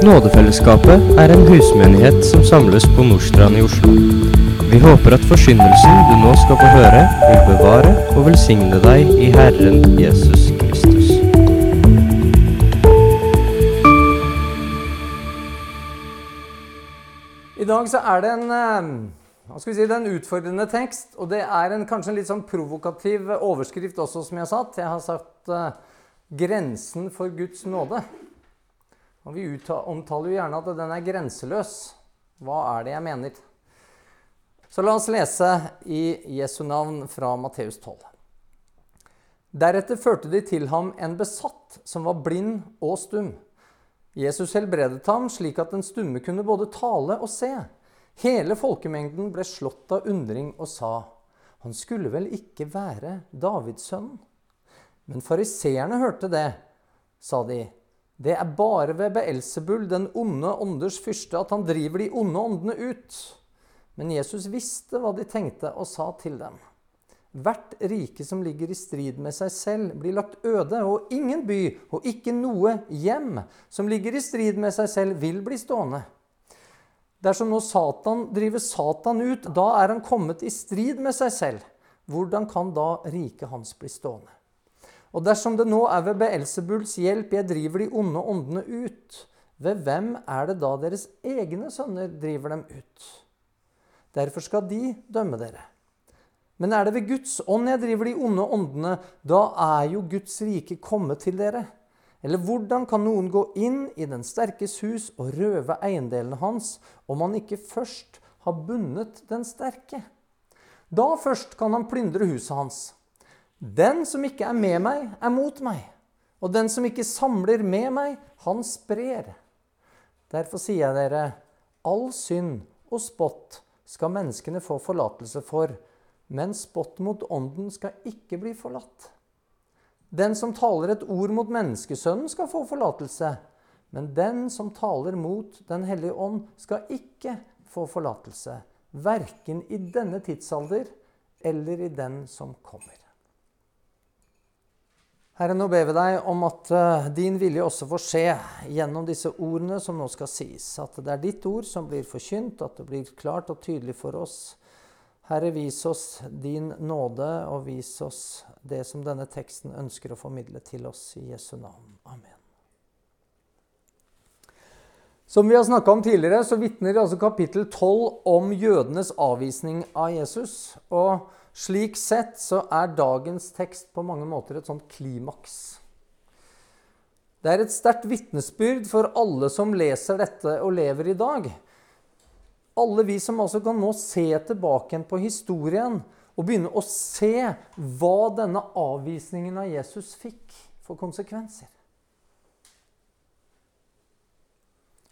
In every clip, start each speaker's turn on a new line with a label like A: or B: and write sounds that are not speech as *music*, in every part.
A: Nådefellesskapet er en husmenighet som samles på Nordstrand i Oslo. Vi håper at forsyndelsen du nå skal få høre, vil bevare og velsigne deg i Herren Jesus Kristus.
B: I dag så er det en, eh, si, det en utfordrende tekst, og det er en, kanskje en litt sånn provokativ overskrift også, som jeg har satt. Jeg har sagt uh, 'Grensen for Guds nåde'. Og Vi omtaler jo gjerne at den er grenseløs. Hva er det jeg mener? Så la oss lese i Jesu navn fra Matteus 12. Deretter førte de til ham en besatt som var blind og stum. Jesus helbredet ham slik at den stumme kunne både tale og se. Hele folkemengden ble slått av undring og sa, han skulle vel ikke være Davids sønn? Men fariseerne hørte det, sa de. Det er bare ved Beelzebul, den onde ånders fyrste, at han driver de onde åndene ut. Men Jesus visste hva de tenkte, og sa til dem. Hvert rike som ligger i strid med seg selv, blir lagt øde, og ingen by og ikke noe hjem som ligger i strid med seg selv, vil bli stående. Dersom nå Satan driver Satan ut, da er han kommet i strid med seg selv. Hvordan kan da riket hans bli stående? Og dersom det nå er ved Beelsebuls hjelp jeg driver de onde åndene ut, ved hvem er det da deres egne sønner driver dem ut? Derfor skal de dømme dere. Men er det ved Guds ånd jeg driver de onde åndene, da er jo Guds rike kommet til dere. Eller hvordan kan noen gå inn i den sterkes hus og røve eiendelene hans, om han ikke først har bundet den sterke? Da først kan han plyndre huset hans. Den som ikke er med meg, er mot meg. Og den som ikke samler med meg, han sprer. Derfor sier jeg dere, all synd og spott skal menneskene få forlatelse for, men spott mot ånden skal ikke bli forlatt. Den som taler et ord mot menneskesønnen, skal få forlatelse. Men den som taler mot Den hellige ånd, skal ikke få forlatelse. Verken i denne tidsalder eller i den som kommer. Herre, nå ber vi deg om at uh, din vilje også får skje gjennom disse ordene som nå skal sies. At det er ditt ord som blir forkynt, at det blir klart og tydelig for oss. Herre, vis oss din nåde, og vis oss det som denne teksten ønsker å formidle til oss i Jesu navn. Amen. Som vi har snakka om tidligere, så vitner altså kapittel 12 om jødenes avvisning av Jesus. Og slik sett så er dagens tekst på mange måter et sånt klimaks. Det er et sterkt vitnesbyrd for alle som leser dette og lever i dag alle vi som altså kan nå se tilbake på historien og begynne å se hva denne avvisningen av Jesus fikk for konsekvenser.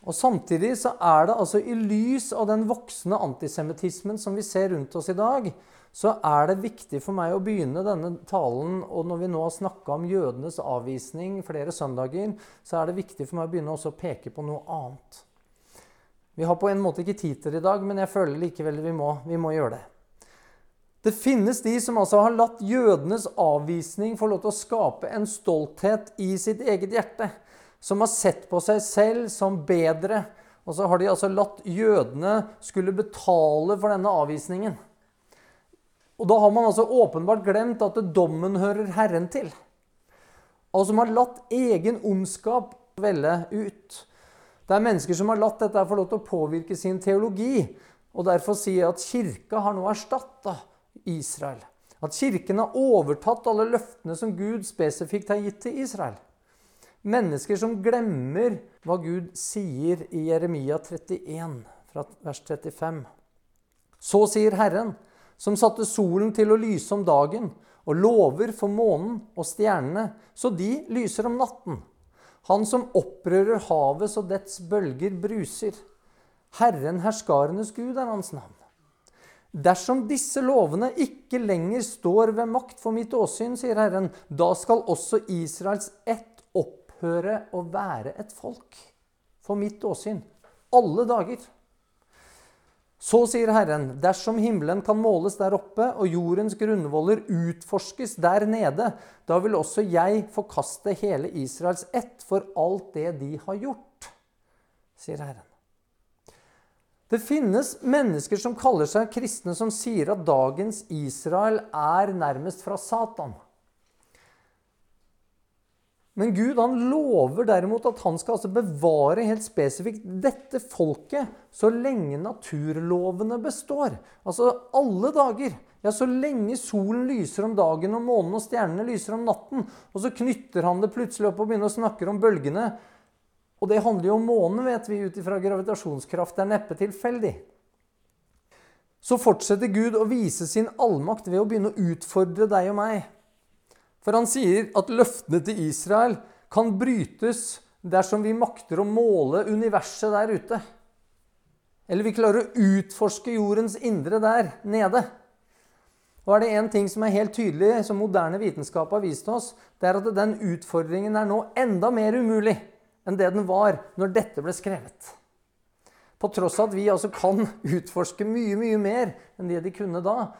B: Og Samtidig så er det altså i lys av den voksende antisemittismen som vi ser rundt oss i dag, så er det viktig for meg å begynne denne talen Og når vi nå har snakka om jødenes avvisning flere søndager, så er det viktig for meg å begynne også å peke på noe annet. Vi har på en måte ikke tid til det i dag, men jeg føler likevel vi må, vi må gjøre det. Det finnes de som altså har latt jødenes avvisning få lov til å skape en stolthet i sitt eget hjerte. Som har sett på seg selv som bedre. Og så har de altså latt jødene skulle betale for denne avvisningen. Og da har man altså åpenbart glemt at dommen hører Herren til. Og som har latt egen ondskap velle ut. Det er mennesker som har latt dette få lov til å påvirke sin teologi. Og derfor sier jeg at kirka har nå erstatta Israel. At kirken har overtatt alle løftene som Gud spesifikt har gitt til Israel. Mennesker som glemmer hva Gud sier i Jeremia 31, fra vers 35. Så sier Herren, som satte solen til å lyse om dagen, og lover for månen og stjernene, så de lyser om natten. Han som opprører havet så dets bølger bruser. Herren herskarenes Gud er hans navn. Dersom disse lovene ikke lenger står ved makt for mitt åsyn, sier Herren, da skal også Israels ett opphøre å være et folk for mitt åsyn. Alle dager. Så sier Herren, dersom himmelen kan måles der oppe og jordens grunnvoller utforskes der nede, da vil også jeg forkaste hele Israels ett for alt det de har gjort. sier Herren. Det finnes mennesker som kaller seg kristne, som sier at dagens Israel er nærmest fra Satan. Men Gud han lover derimot at han skal altså bevare helt spesifikt dette folket så lenge naturlovene består. Altså alle dager. Ja, Så lenge solen lyser om dagen og månen og stjernene lyser om natten. Og så knytter han det plutselig opp og begynner å snakke om bølgene. Og det handler jo om månen, vet vi, ut ifra gravitasjonskraft. Det er neppe tilfeldig. Så fortsetter Gud å vise sin allmakt ved å begynne å utfordre deg og meg. For han sier at løftene til Israel kan brytes dersom vi makter å måle universet der ute. Eller vi klarer å utforske jordens indre der nede. Og er det én ting som er helt tydelig, som moderne vitenskap har vist oss, det er at den utfordringen er nå enda mer umulig enn det den var når dette ble skrevet. På tross av at vi altså kan utforske mye, mye mer enn det de kunne da,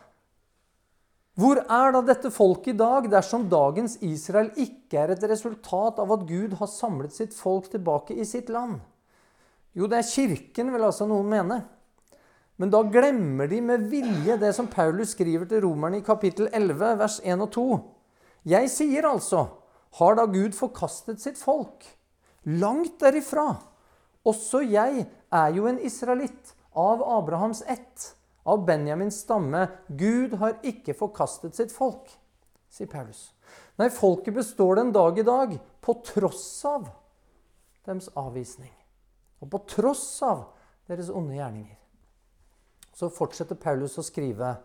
B: hvor er da dette folket i dag dersom dagens Israel ikke er et resultat av at Gud har samlet sitt folk tilbake i sitt land? Jo, det er Kirken, vil altså noen mene. Men da glemmer de med vilje det som Paulus skriver til romerne i kapittel 11, vers 1 og 2. Jeg sier altså, har da Gud forkastet sitt folk? Langt derifra. Også jeg er jo en israelitt av Abrahams ett av Benjamins stamme. Gud har ikke forkastet sitt folk, sier Paulus. Nei, folket består den dag i dag på tross av deres avvisning. Og på tross av deres onde gjerninger. Så fortsetter Paulus å skrive.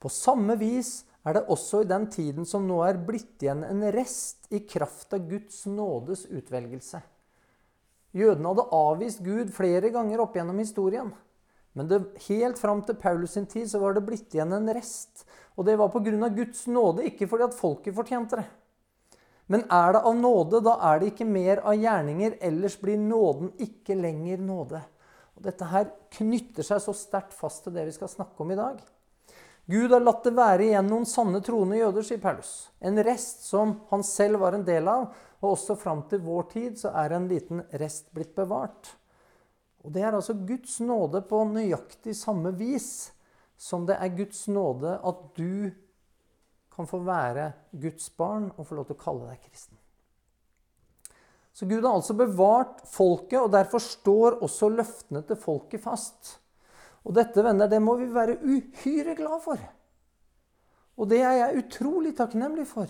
B: På samme vis er det også i den tiden som nå er blitt igjen en rest i kraft av Guds nådes utvelgelse. Jødene hadde avvist Gud flere ganger opp gjennom historien. Men det, helt fram til Paulus sin tid så var det blitt igjen en rest. Og det var pga. Guds nåde, ikke fordi at folket fortjente det. Men er det av nåde, da er det ikke mer av gjerninger. Ellers blir nåden ikke lenger nåde. Og Dette her knytter seg så sterkt fast til det vi skal snakke om i dag. Gud har latt det være igjen noen sanne troende jøder, sier Paulus. En rest som han selv var en del av. Og også fram til vår tid så er en liten rest blitt bevart. Og Det er altså Guds nåde på nøyaktig samme vis som det er Guds nåde at du kan få være Guds barn og få lov til å kalle deg kristen. Så Gud har altså bevart folket, og derfor står også løftene til folket fast. Og dette, venner, det må vi være uhyre glad for. Og det er jeg utrolig takknemlig for.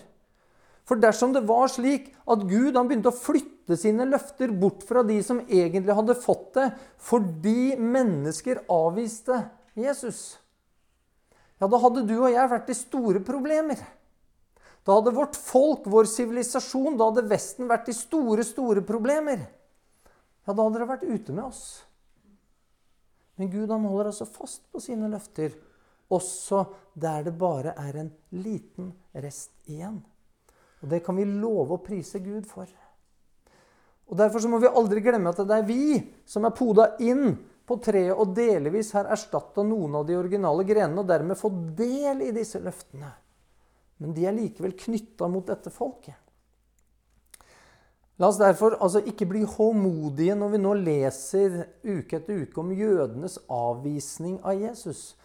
B: For dersom det var slik at Gud begynte å flytte sine løfter bort fra de som egentlig hadde fått det, fordi mennesker avviste Jesus, ja, da hadde du og jeg vært i store problemer. Da hadde vårt folk, vår sivilisasjon, da hadde Vesten vært i store, store problemer. Ja, da hadde det vært ute med oss. Men Gud han holder altså fast på sine løfter, også der det bare er en liten rest igjen. Og det kan vi love å prise Gud for. Og Derfor må vi aldri glemme at det er vi som er poda inn på treet og delvis har erstatta noen av de originale grenene og dermed fått del i disse løftene. Men de er likevel knytta mot dette folket. La oss derfor altså ikke bli håmodige når vi nå leser uke etter uke om jødenes avvisning av Jesus.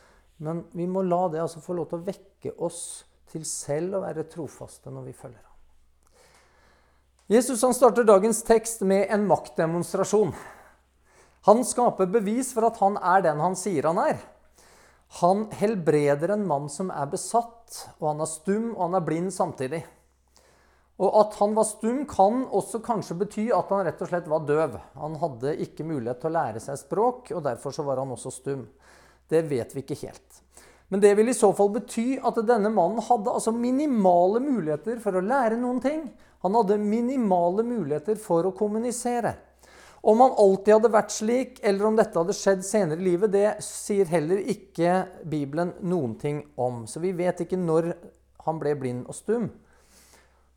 B: Men vi må la det altså få lov til å vekke oss til selv å være trofaste når vi følger ham. Jesus han starter dagens tekst med en maktdemonstrasjon. Han skaper bevis for at han er den han sier han er. Han helbreder en mann som er besatt, og han er stum og han er blind samtidig. Og At han var stum, kan også kanskje bety at han rett og slett var døv. Han hadde ikke mulighet til å lære seg språk, og derfor så var han også stum. Det vet vi ikke helt. Men det vil i så fall bety at denne mannen hadde altså minimale muligheter for å lære noen ting. Han hadde minimale muligheter for å kommunisere. Om han alltid hadde vært slik, eller om dette hadde skjedd senere i livet, det sier heller ikke Bibelen noen ting om. Så vi vet ikke når han ble blind og stum.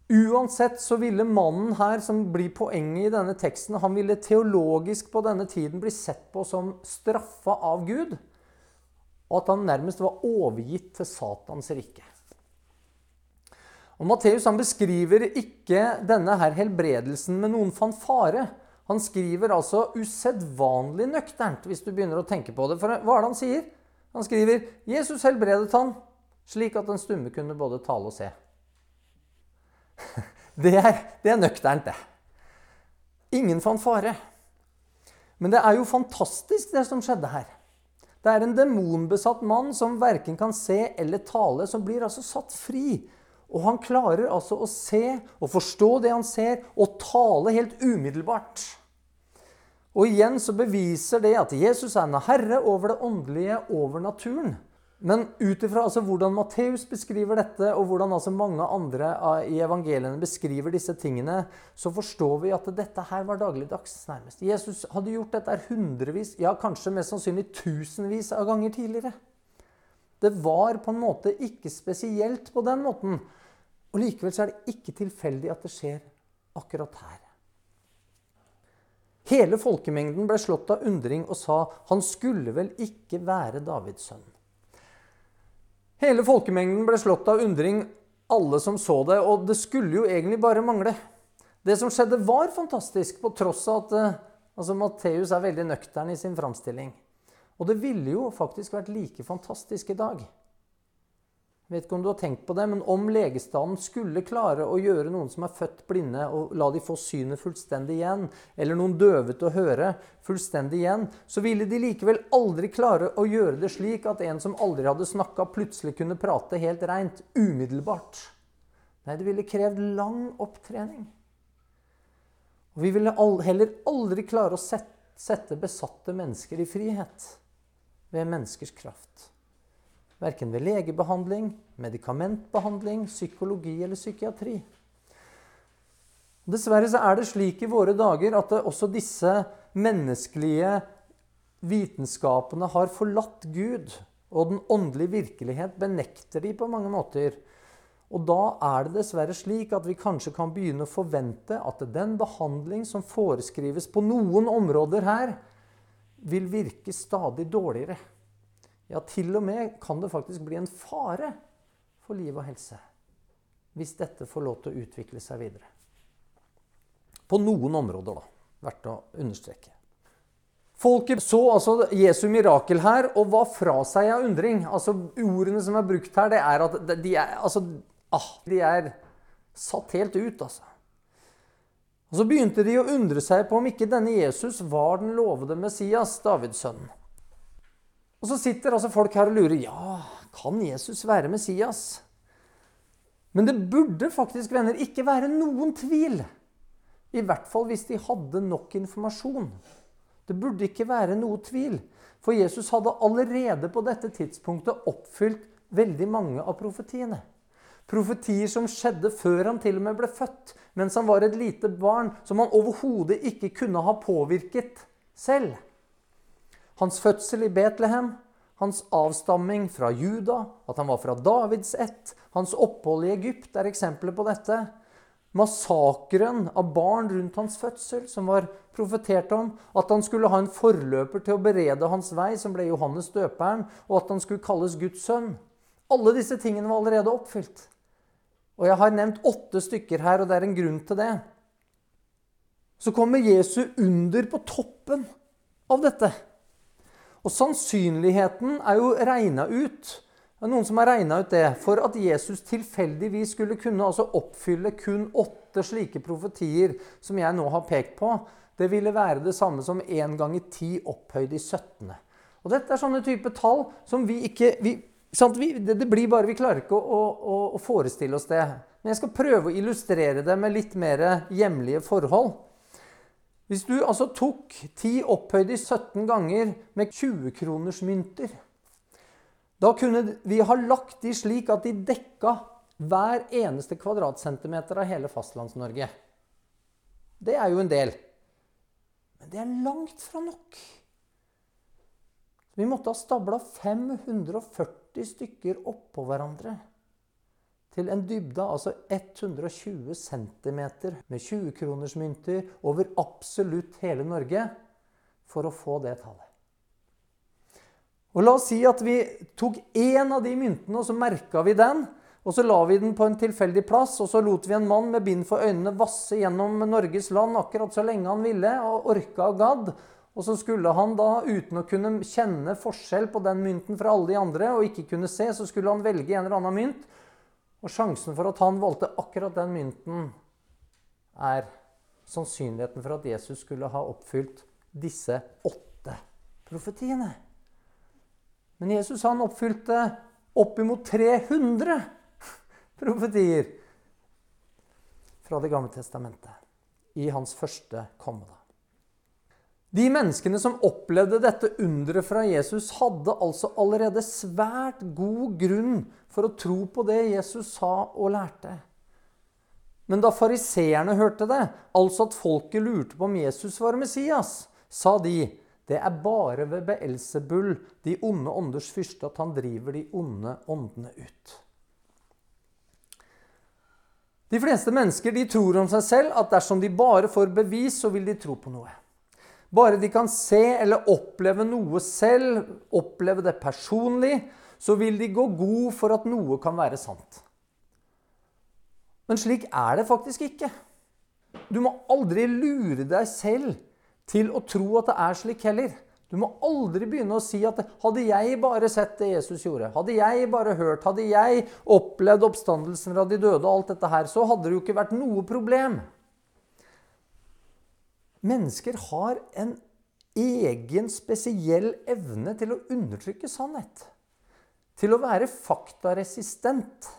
B: Uansett så ville mannen her, som blir poenget i denne teksten, han ville teologisk på denne tiden bli sett på som straffa av Gud og at han nærmest var overgitt til Satans rike. Og Matteus han beskriver ikke denne her helbredelsen med noen fanfare. Han skriver altså usedvanlig nøkternt, hvis du begynner å tenke på det. For hva er det han sier? Han skriver 'Jesus helbredet han, slik at den stumme kunne både tale og se'. *laughs* Det er, det er nøkternt, det. Ingen fanfare. Men det er jo fantastisk, det som skjedde her. Det er en demonbesatt mann som verken kan se eller tale, som blir altså satt fri. Og han klarer altså å se og forstå det han ser, og tale helt umiddelbart. Og igjen så beviser det at Jesus er en herre over det åndelige, over naturen. Men ut ifra altså hvordan Matteus beskriver dette, og hvordan altså mange andre i evangeliene beskriver disse tingene, så forstår vi at dette her var dagligdags, nærmest. Jesus hadde gjort dette hundrevis, ja kanskje mest sannsynlig tusenvis av ganger tidligere. Det var på en måte ikke spesielt på den måten. Og likevel så er det ikke tilfeldig at det skjer akkurat her. Hele folkemengden ble slått av undring og sa han skulle vel ikke være Davids sønn. Hele folkemengden ble slått av undring, alle som så det, og det skulle jo egentlig bare mangle. Det som skjedde, var fantastisk, på tross av at eh, altså, Matteus er veldig nøktern i sin framstilling. Og det ville jo faktisk vært like fantastisk i dag. Vet ikke om du har tenkt på det, men om legestanden skulle klare å gjøre noen som er født blinde, og la de få synet fullstendig igjen, eller noen døve til å høre fullstendig igjen, så ville de likevel aldri klare å gjøre det slik at en som aldri hadde snakka, plutselig kunne prate helt reint umiddelbart. Nei, det ville krevd lang opptrening. Og vi ville heller aldri klare å sette besatte mennesker i frihet ved menneskers kraft. Verken ved legebehandling, medikamentbehandling, psykologi eller psykiatri. Dessverre så er det slik i våre dager at også disse menneskelige vitenskapene har forlatt Gud. Og den åndelige virkelighet benekter de på mange måter. Og da er det dessverre slik at vi kanskje kan begynne å forvente at den behandling som foreskrives på noen områder her, vil virke stadig dårligere. Ja, til og med kan det faktisk bli en fare for liv og helse hvis dette får lov til å utvikle seg videre. På noen områder, da. Verdt å understreke. Folket så altså Jesu mirakel her og var fra seg av undring. Altså Ordene som er brukt her, det er at de er, altså, ah, de er satt helt ut, altså. Og Så begynte de å undre seg på om ikke denne Jesus var den lovede Messias, Davids sønn. Og så sitter altså folk her og lurer ja, kan Jesus være Messias. Men det burde faktisk venner, ikke være noen tvil. I hvert fall hvis de hadde nok informasjon. Det burde ikke være noe tvil. For Jesus hadde allerede på dette tidspunktet oppfylt veldig mange av profetiene. Profetier som skjedde før han til og med ble født, mens han var et lite barn, som han overhodet ikke kunne ha påvirket selv. Hans fødsel i Betlehem, hans avstamming fra Juda, at han var fra Davids ett, hans opphold i Egypt er eksempler på dette. Massakren av barn rundt hans fødsel, som var profetert om. At han skulle ha en forløper til å berede hans vei, som ble Johannes døperen. Og at han skulle kalles Guds sønn. Alle disse tingene var allerede oppfylt. Og jeg har nevnt åtte stykker her, og det er en grunn til det. Så kommer Jesu under på toppen av dette. Og sannsynligheten er jo regna ut. Det er noen som har regna ut det. For at Jesus tilfeldigvis skulle kunne altså oppfylle kun åtte slike profetier som jeg nå har pekt på, det ville være det samme som én i ti opphøyd i 17. Og dette er sånne type tall som vi ikke vi, vi, det, blir bare, Vi klarer ikke å, å, å forestille oss det. Men jeg skal prøve å illustrere det med litt mer hjemlige forhold. Hvis du altså tok 10 opphøyd i 17 ganger med 20-kronersmynter Da kunne vi ha lagt de slik at de dekka hver eneste kvadratcentimeter av hele Fastlands-Norge. Det er jo en del. Men det er langt fra nok. Vi måtte ha stabla 540 stykker oppå hverandre til en dybde altså 120 cm med 20-kronersmynter over absolutt hele Norge for å få det tallet. Og La oss si at vi tok én av de myntene og så merka vi den. Og så la vi den på en tilfeldig plass, og så lot vi en mann med bind for øynene vasse gjennom Norges land akkurat så lenge han ville, og orka og gadd. Og så skulle han da, uten å kunne kjenne forskjell på den mynten fra alle de andre, og ikke kunne se, så skulle han velge en eller annen mynt. Og sjansen for at han valgte akkurat den mynten, er sannsynligheten for at Jesus skulle ha oppfylt disse åtte profetiene. Men Jesus han oppfylte oppimot 300 profetier fra Det gamle testamentet i hans første komme. De menneskene som opplevde dette underet fra Jesus, hadde altså allerede svært god grunn for å tro på det Jesus sa og lærte. Men da fariseerne hørte det, altså at folket lurte på om Jesus var Messias, sa de det er bare ved Beelsebull, de onde ånders fyrste, at han driver de onde åndene ut. De fleste mennesker de tror om seg selv at dersom de bare får bevis, så vil de tro på noe. Bare de kan se eller oppleve noe selv, oppleve det personlig, så vil de gå god for at noe kan være sant. Men slik er det faktisk ikke. Du må aldri lure deg selv til å tro at det er slik heller. Du må aldri begynne å si at 'hadde jeg bare sett det Jesus gjorde', 'hadde jeg bare hørt', 'hadde jeg opplevd oppstandelsen fra de døde', og alt dette her, så hadde det jo ikke vært noe problem. Mennesker har en egen, spesiell evne til å undertrykke sannhet. Til å være faktaresistent.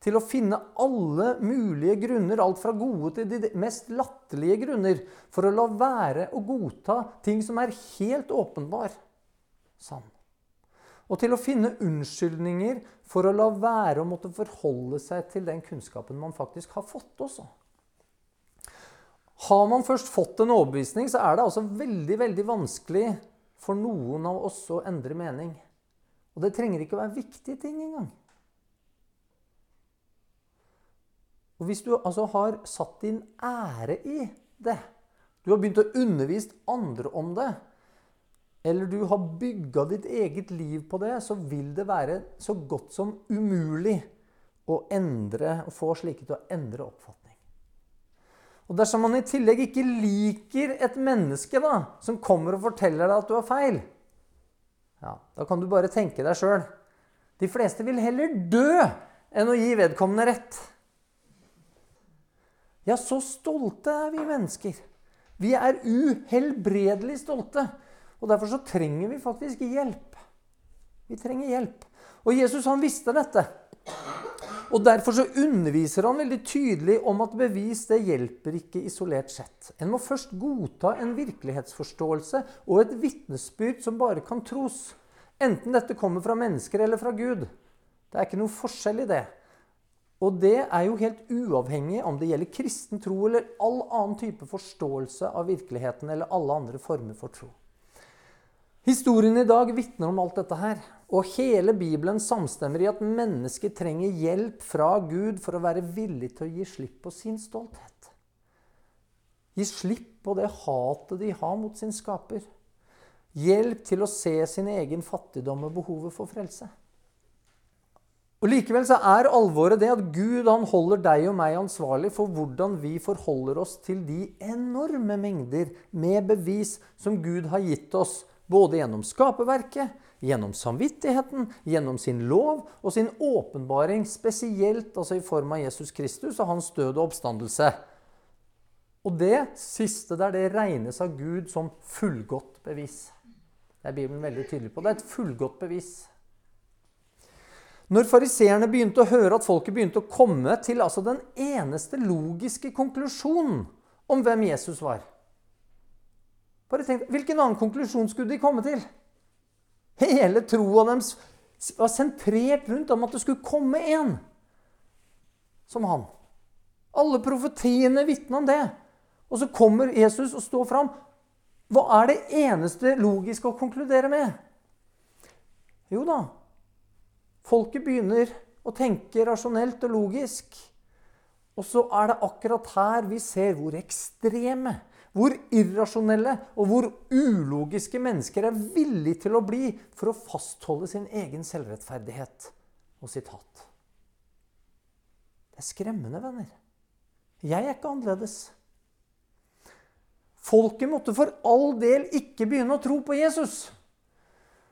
B: Til å finne alle mulige grunner, alt fra gode til de mest latterlige grunner, for å la være å godta ting som er helt åpenbar sann. Og til å finne unnskyldninger for å la være å måtte forholde seg til den kunnskapen man faktisk har fått også. Har man først fått en overbevisning, så er det altså veldig veldig vanskelig for noen av oss å endre mening. Og det trenger ikke å være viktige ting engang. Og hvis du altså har satt din ære i det, du har begynt å undervise andre om det, eller du har bygga ditt eget liv på det, så vil det være så godt som umulig å endre, få slike til å endre oppfatning. Og dersom man i tillegg ikke liker et menneske da, som kommer og forteller deg at du har feil, ja, da kan du bare tenke deg sjøl. De fleste vil heller dø enn å gi vedkommende rett. Ja, så stolte er vi mennesker. Vi er uhelbredelig stolte. Og derfor så trenger vi faktisk hjelp. Vi trenger hjelp. Og Jesus han visste dette. Og Derfor så underviser han veldig tydelig om at bevis det hjelper ikke isolert sett. En må først godta en virkelighetsforståelse og et vitnesbyrd som bare kan tros. Enten dette kommer fra mennesker eller fra Gud. Det er ikke noe forskjell i det. Og det er jo helt uavhengig om det gjelder kristen tro eller all annen type forståelse av virkeligheten eller alle andre former for tro. Historien i dag vitner om alt dette her. Og hele Bibelen samstemmer i at mennesker trenger hjelp fra Gud for å være villig til å gi slipp på sin stolthet. Gi slipp på det hatet de har mot sin skaper. Hjelp til å se sin egen fattigdom og behovet for frelse. Og Likevel så er alvoret det at Gud han holder deg og meg ansvarlig for hvordan vi forholder oss til de enorme mengder med bevis som Gud har gitt oss både gjennom skaperverket, gjennom samvittigheten, gjennom sin lov og sin åpenbaring, spesielt altså i form av Jesus Kristus og hans død og oppstandelse. Og det siste der, det regnes av Gud som fullgodt bevis. Det er Bibelen veldig tydelig på. Det er et fullgodt bevis. Når fariseerne begynte å høre at folket begynte å komme til altså den eneste logiske konklusjonen om hvem Jesus var, bare tenk, Hvilken annen konklusjon skulle de komme til? Hele troa deres var sentrert rundt om at det skulle komme en som han. Alle profetiene vitner om det. Og så kommer Jesus og står fram. Hva er det eneste logiske å konkludere med? Jo da, folket begynner å tenke rasjonelt og logisk. Og så er det akkurat her vi ser hvor ekstreme hvor irrasjonelle og hvor ulogiske mennesker er villige til å bli for å fastholde sin egen selvrettferdighet og sitt hat. Det er skremmende, venner. Jeg er ikke annerledes. Folket måtte for all del ikke begynne å tro på Jesus.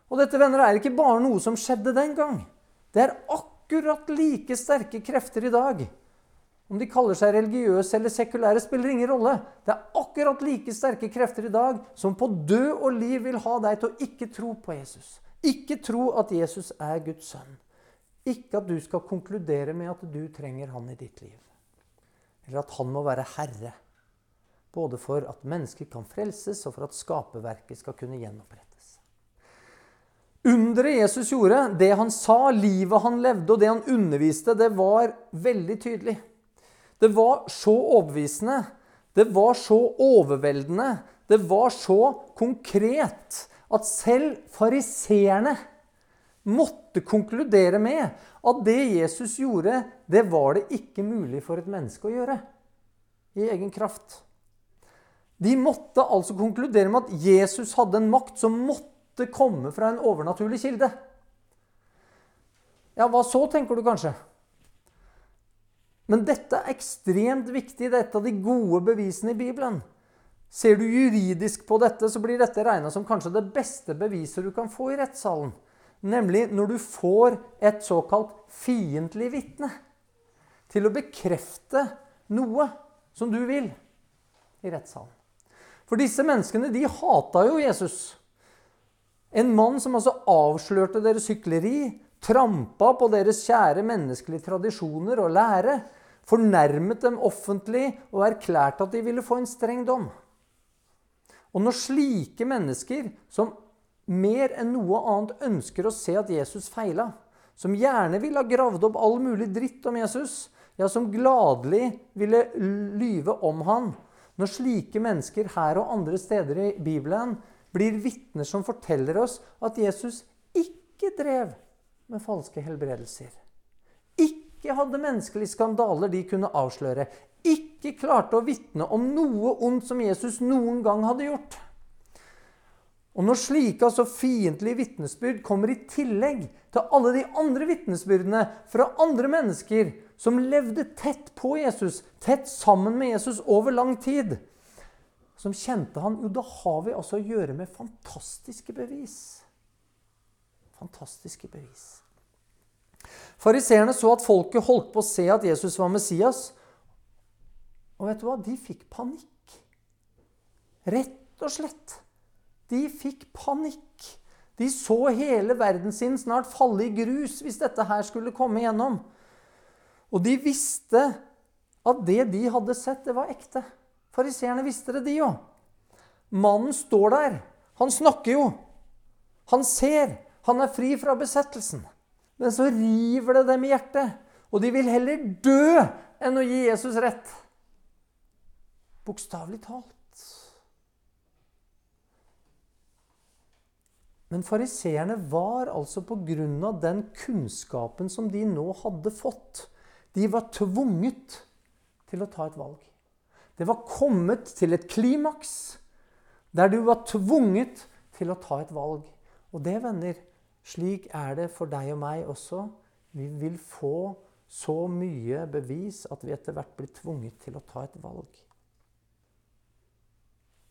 B: Og dette venner, er ikke bare noe som skjedde den gang. Det er akkurat like sterke krefter i dag. Om de kaller seg religiøse eller sekulære, spiller ingen rolle. Det er akkurat like sterke krefter i dag som på død og liv vil ha deg til å ikke tro på Jesus. Ikke tro at Jesus er Guds sønn. Ikke at du skal konkludere med at du trenger han i ditt liv. Eller at han må være herre. Både for at mennesker kan frelses, og for at skaperverket skal kunne gjenopprettes. Underet Jesus gjorde, det han sa, livet han levde, og det han underviste, det var veldig tydelig. Det var så overbevisende, det var så overveldende, det var så konkret at selv fariseerne måtte konkludere med at det Jesus gjorde, det var det ikke mulig for et menneske å gjøre i egen kraft. De måtte altså konkludere med at Jesus hadde en makt som måtte komme fra en overnaturlig kilde. Ja, hva så, tenker du kanskje? Men dette er ekstremt viktig. Det er et av de gode bevisene i Bibelen. Ser du juridisk på dette, så blir dette regna som kanskje det beste beviset du kan få i rettssalen. Nemlig når du får et såkalt fiendtlig vitne til å bekrefte noe som du vil i rettssalen. For disse menneskene de hata jo Jesus. En mann som altså avslørte deres hykleri, trampa på deres kjære menneskelige tradisjoner og lære, fornærmet dem offentlig og erklærte at de ville få en streng dom. Og når slike mennesker, som mer enn noe annet ønsker å se at Jesus feila, som gjerne ville ha gravd opp all mulig dritt om Jesus, ja, som gladelig ville lyve om han, når slike mennesker her og andre steder i Bibelen blir vitner som forteller oss at Jesus ikke drev med falske helbredelser, ikke hadde menneskelige skandaler de kunne avsløre, ikke klarte å vitne om noe ondt som Jesus noen gang hadde gjort. Og når slike altså fiendtlige vitnesbyrd kommer i tillegg til alle de andre vitnesbyrdene fra andre mennesker som levde tett på Jesus, tett sammen med Jesus over lang tid, som kjente han, jo, da har vi altså å gjøre med fantastiske bevis. Fantastiske bevis. Fariseerne så at folket holdt på å se at Jesus var Messias, og vet du hva? De fikk panikk. Rett og slett. De fikk panikk. De så hele verden sin snart falle i grus hvis dette her skulle komme igjennom. Og de visste at det de hadde sett, det var ekte. Fariseerne visste det, de jo. Mannen står der. Han snakker jo. Han ser. Han er fri fra besettelsen. Men så river det dem i hjertet. Og de vil heller dø enn å gi Jesus rett. Bokstavelig talt. Men fariseerne var altså på grunn av den kunnskapen som de nå hadde fått, de var tvunget til å ta et valg. Det var kommet til et klimaks der du var tvunget til å ta et valg. Og det, venner, slik er det for deg og meg også. Vi vil få så mye bevis at vi etter hvert blir tvunget til å ta et valg.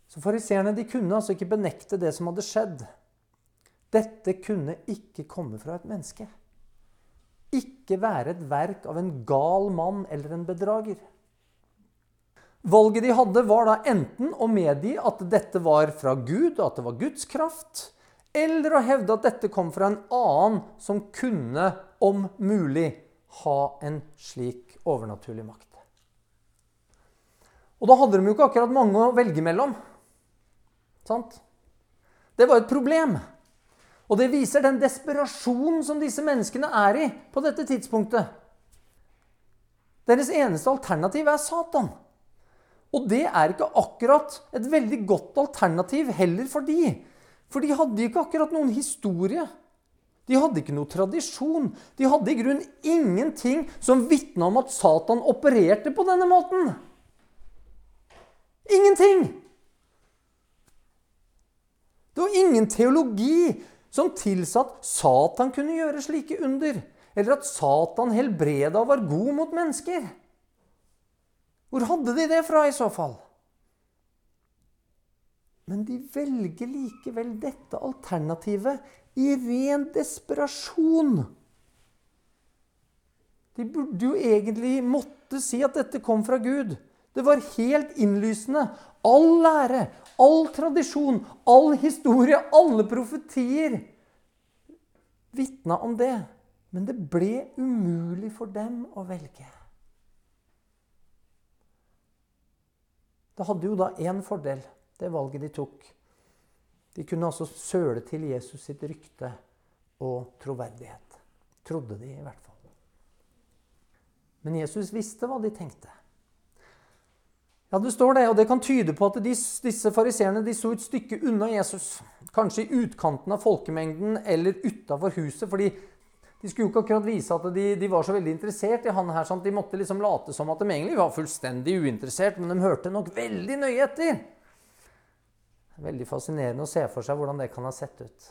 B: Så Fariseerne kunne altså ikke benekte det som hadde skjedd. Dette kunne ikke komme fra et menneske. Ikke være et verk av en gal mann eller en bedrager. Valget de hadde, var da enten å medgi at dette var fra Gud, og at det var Guds kraft, eller å hevde at dette kom fra en annen som kunne, om mulig, ha en slik overnaturlig makt. Og da hadde de jo ikke akkurat mange å velge mellom. Sant? Det var et problem. Og det viser den desperasjonen som disse menneskene er i på dette tidspunktet. Deres eneste alternativ er Satan. Og det er ikke akkurat et veldig godt alternativ heller for de. For de hadde ikke akkurat noen historie. De hadde ikke noe tradisjon. De hadde i grunnen ingenting som vitna om at Satan opererte på denne måten. Ingenting! Det var ingen teologi som tilsa at Satan kunne gjøre slike under. eller at Satan helbreda og var god mot mennesker. Hvor hadde de det fra i så fall? Men de velger likevel dette alternativet i ren desperasjon. De burde jo egentlig måtte si at dette kom fra Gud. Det var helt innlysende. All lære, all tradisjon, all historie, alle profetier vitna om det. Men det ble umulig for dem å velge. Det hadde jo da én fordel, det valget de tok. De kunne altså søle til Jesus sitt rykte og troverdighet. Trodde de, i hvert fall. Men Jesus visste hva de tenkte. Ja, det står det, og det kan tyde på at de, disse fariseerne sto et stykke unna Jesus. Kanskje i utkanten av folkemengden eller utafor huset. fordi de skulle jo ikke akkurat vise at de, de, var så veldig interessert i han her. Sant? De måtte liksom late som at de egentlig var fullstendig uinteressert, men de hørte nok veldig nøye etter. Veldig fascinerende å se for seg hvordan det kan ha sett ut.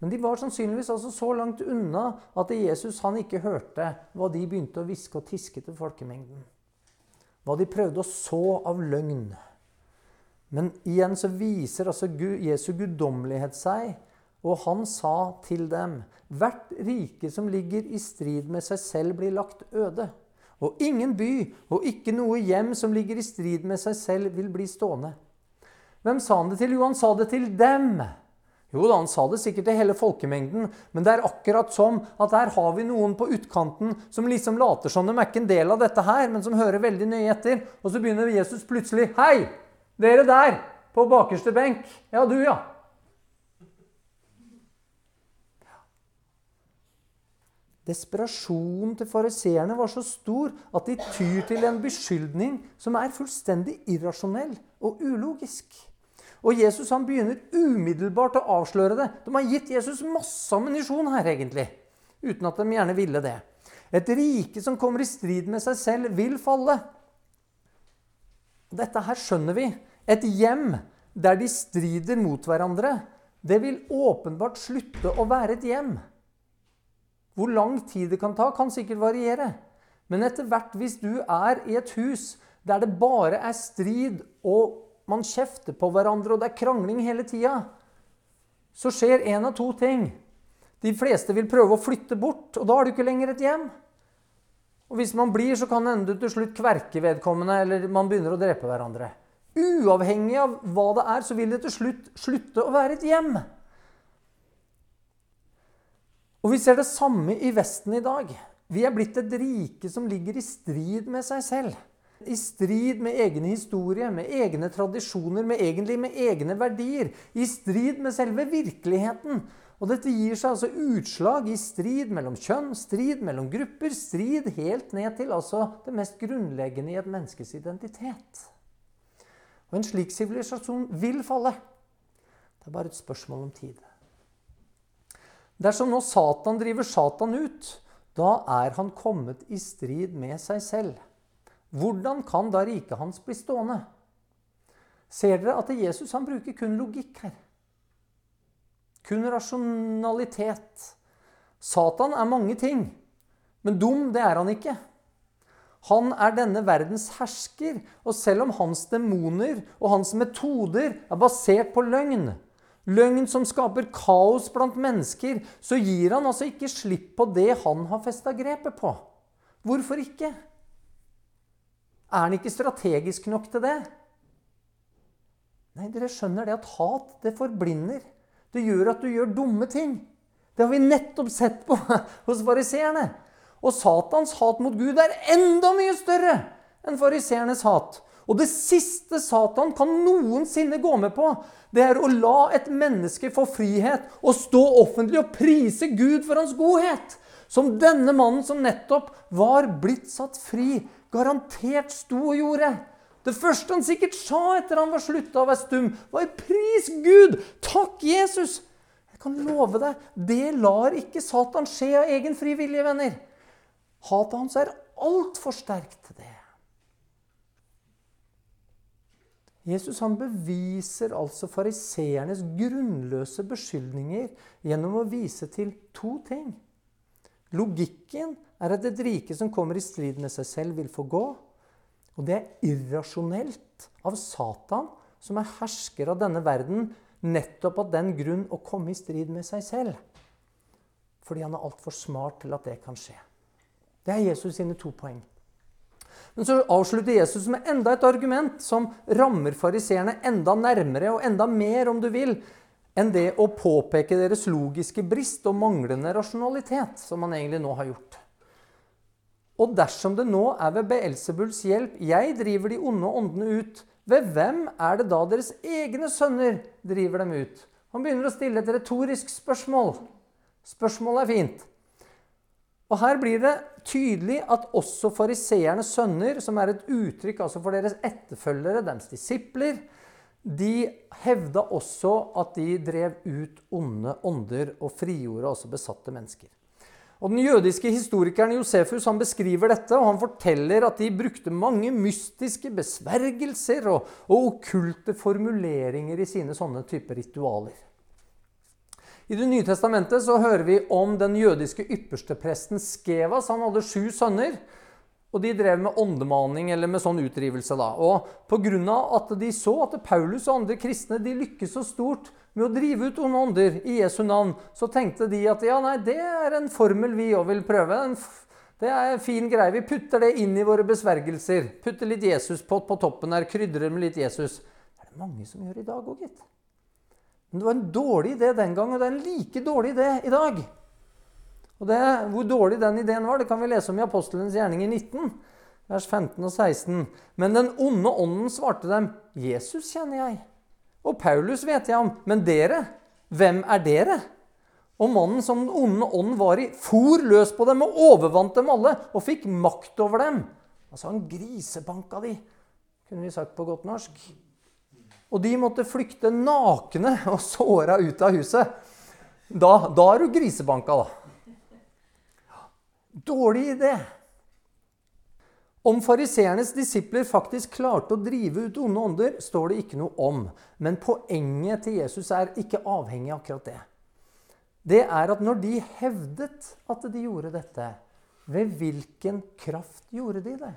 B: Men de var sannsynligvis altså så langt unna at Jesus han ikke hørte hva de begynte å hviske og tiske til folkemengden. Hva de prøvde å så av løgn. Men igjen så viser altså Jesu guddommelighet seg og han sa til dem.: Hvert rike som ligger i strid med seg selv, blir lagt øde. Og ingen by og ikke noe hjem som ligger i strid med seg selv, vil bli stående. Hvem sa han det til? Jo, han sa det til dem. Jo da, han sa det sikkert til hele folkemengden, men det er akkurat som at her har vi noen på utkanten som liksom later som de er ikke en del av dette her, men som hører veldig nøye etter. Og så begynner Jesus plutselig Hei, dere der på bakerste benk. Ja, du, ja. Desperasjonen til fariseerne var så stor at de tyr til en beskyldning som er fullstendig irrasjonell og ulogisk. Og Jesus han begynner umiddelbart å avsløre det. De har gitt Jesus masse ammunisjon her, egentlig. Uten at de gjerne ville det. Et rike som kommer i strid med seg selv, vil falle. Dette her skjønner vi. Et hjem der de strider mot hverandre, det vil åpenbart slutte å være et hjem. Hvor lang tid det kan ta, kan sikkert variere. Men etter hvert, hvis du er i et hus der det bare er strid, og man kjefter på hverandre, og det er krangling hele tida, så skjer én av to ting. De fleste vil prøve å flytte bort, og da har du ikke lenger et hjem. Og hvis man blir, så kan det hende du til slutt kverke vedkommende, eller man begynner å drepe hverandre. Uavhengig av hva det er, så vil det til slutt slutte å være et hjem. Og vi ser det samme i Vesten i dag. Vi er blitt et rike som ligger i strid med seg selv. I strid med egen historie, med egne tradisjoner, med egentlig med egne verdier. I strid med selve virkeligheten. Og dette gir seg altså utslag i strid mellom kjønn, strid mellom grupper, strid helt ned til altså det mest grunnleggende i et menneskes identitet. Og en slik sivilisasjon vil falle. Det er bare et spørsmål om tid. Dersom nå Satan driver Satan ut, da er han kommet i strid med seg selv. Hvordan kan da riket hans bli stående? Ser dere at Jesus han bruker kun logikk her? Kun rasjonalitet. Satan er mange ting, men dum det er han ikke. Han er denne verdens hersker, og selv om hans demoner og hans metoder er basert på løgn, løgn som skaper kaos blant mennesker, så gir han altså ikke slipp på det han har festa grepet på. Hvorfor ikke? Er han ikke strategisk nok til det? Nei, dere skjønner det at hat, det forblinder. Det gjør at du gjør dumme ting. Det har vi nettopp sett på *laughs* hos fariseerne. Og Satans hat mot Gud er enda mye større enn fariseernes hat. Og det siste Satan kan noensinne gå med på, det er å la et menneske få frihet og stå offentlig og prise Gud for hans godhet. Som denne mannen som nettopp var blitt satt fri, garantert sto og gjorde. Det første han sikkert sa etter han var slutta å være stum, var 'Pris Gud! Takk, Jesus!' Jeg kan love deg, det lar ikke Satan skje av egen fri vilje, venner. Hatet hans er altfor sterkt til det. Jesus han beviser altså fariseernes grunnløse beskyldninger gjennom å vise til to ting. Logikken er at et rike som kommer i strid med seg selv, vil få gå. Og det er irrasjonelt av Satan, som er hersker av denne verden, nettopp av den grunn å komme i strid med seg selv. Fordi han er altfor smart til at det kan skje. Det er Jesus sine to poeng. Men så avslutter Jesus med enda et argument som rammer fariseerne enda nærmere og enda mer, om du vil, enn det å påpeke deres logiske brist og manglende rasjonalitet, som han egentlig nå har gjort. Og dersom det nå er ved Beelsebuls hjelp jeg driver de onde åndene ut, ved hvem er det da deres egne sønner driver dem ut? Han begynner å stille et retorisk spørsmål. Spørsmålet er fint. Og Her blir det tydelig at også fariseernes sønner, som er et uttrykk altså for deres etterfølgere, deres disipler, de hevda også at de drev ut onde ånder og frigjorde også besatte mennesker. Og Den jødiske historikeren Josefus han beskriver dette, og han forteller at de brukte mange mystiske besvergelser og, og okkulte formuleringer i sine sånne typer ritualer. I Det nye testamentet så hører vi om den jødiske ypperstepresten Skevas. Han hadde sju sønner. Og de drev med åndemaning eller med sånn utdrivelse. da. Og Pga. at de så at Paulus og andre kristne de lykkes så stort med å drive ut onde ånder i Jesu navn, så tenkte de at ja, nei, det er en formel vi òg vil prøve. Det er en fin greie. Vi putter det inn i våre besvergelser. Putter litt Jesuspott på toppen her, krydrer med litt Jesus. Det er det mange som gjør i dag òg, gitt. Men det var en dårlig idé den gang, og det er en like dårlig idé i dag. Og det, Hvor dårlig den ideen var, det kan vi lese om i Apostelens gjerninger 19, vers 15 og 16. Men den onde ånden svarte dem, 'Jesus kjenner jeg.' Og Paulus vet jeg om. Men dere, hvem er dere? Og mannen som den onde ånden var i, for løs på dem og overvant dem alle og fikk makt over dem. Altså, han grisebanka de, kunne vi sagt på godt norsk. Og de måtte flykte nakne og såra ut av huset. Da, da er du grisebanka, da. Dårlig idé. Om fariseernes disipler faktisk klarte å drive ut onde ånder, står det ikke noe om. Men poenget til Jesus er ikke avhengig av akkurat det. Det er at når de hevdet at de gjorde dette, ved hvilken kraft gjorde de det?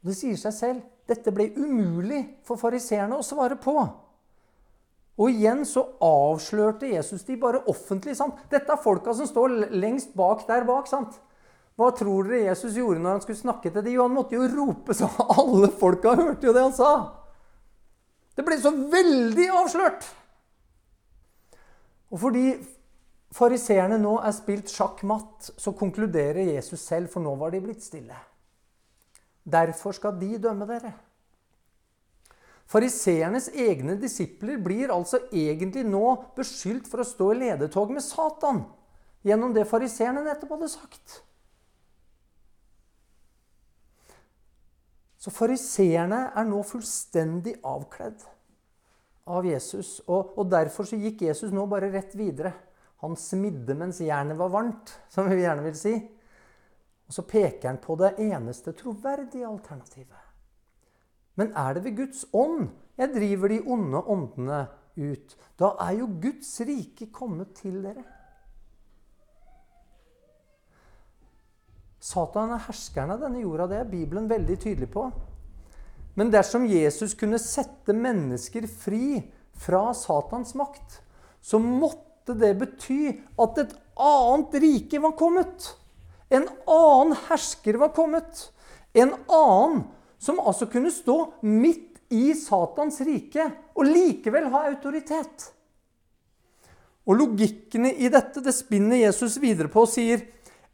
B: Det sier seg selv dette ble umulig for fariseerne å svare på. Og igjen så avslørte Jesus de bare offentlig. sant? Dette er folka som står lengst bak der bak. sant? Hva tror dere Jesus gjorde når han skulle snakke til dem? Han måtte jo rope så alle folka hørte jo det han sa. Det ble så veldig avslørt. Og fordi fariseerne nå er spilt sjakk-matt, så konkluderer Jesus selv, for nå var de blitt stille. Derfor skal de dømme dere. Fariseernes egne disipler blir altså egentlig nå beskyldt for å stå i ledetog med Satan gjennom det fariseerne nettopp hadde sagt. Så fariseerne er nå fullstendig avkledd av Jesus. Og, og, derfor så gikk Jesus nå bare rett videre. Han smidde mens jernet var varmt, *laughs* som vi gjerne vil si. Og så peker han på det eneste troverdige alternativet. Men er det ved Guds ånd jeg driver de onde åndene ut? Da er jo Guds rike kommet til dere. Satan er herskeren av denne jorda. Det er Bibelen veldig tydelig på. Men dersom Jesus kunne sette mennesker fri fra Satans makt, så måtte det bety at et annet rike var kommet. En annen hersker var kommet. En annen som altså kunne stå midt i Satans rike og likevel ha autoritet. Og Logikkene i dette det spinner Jesus videre på og sier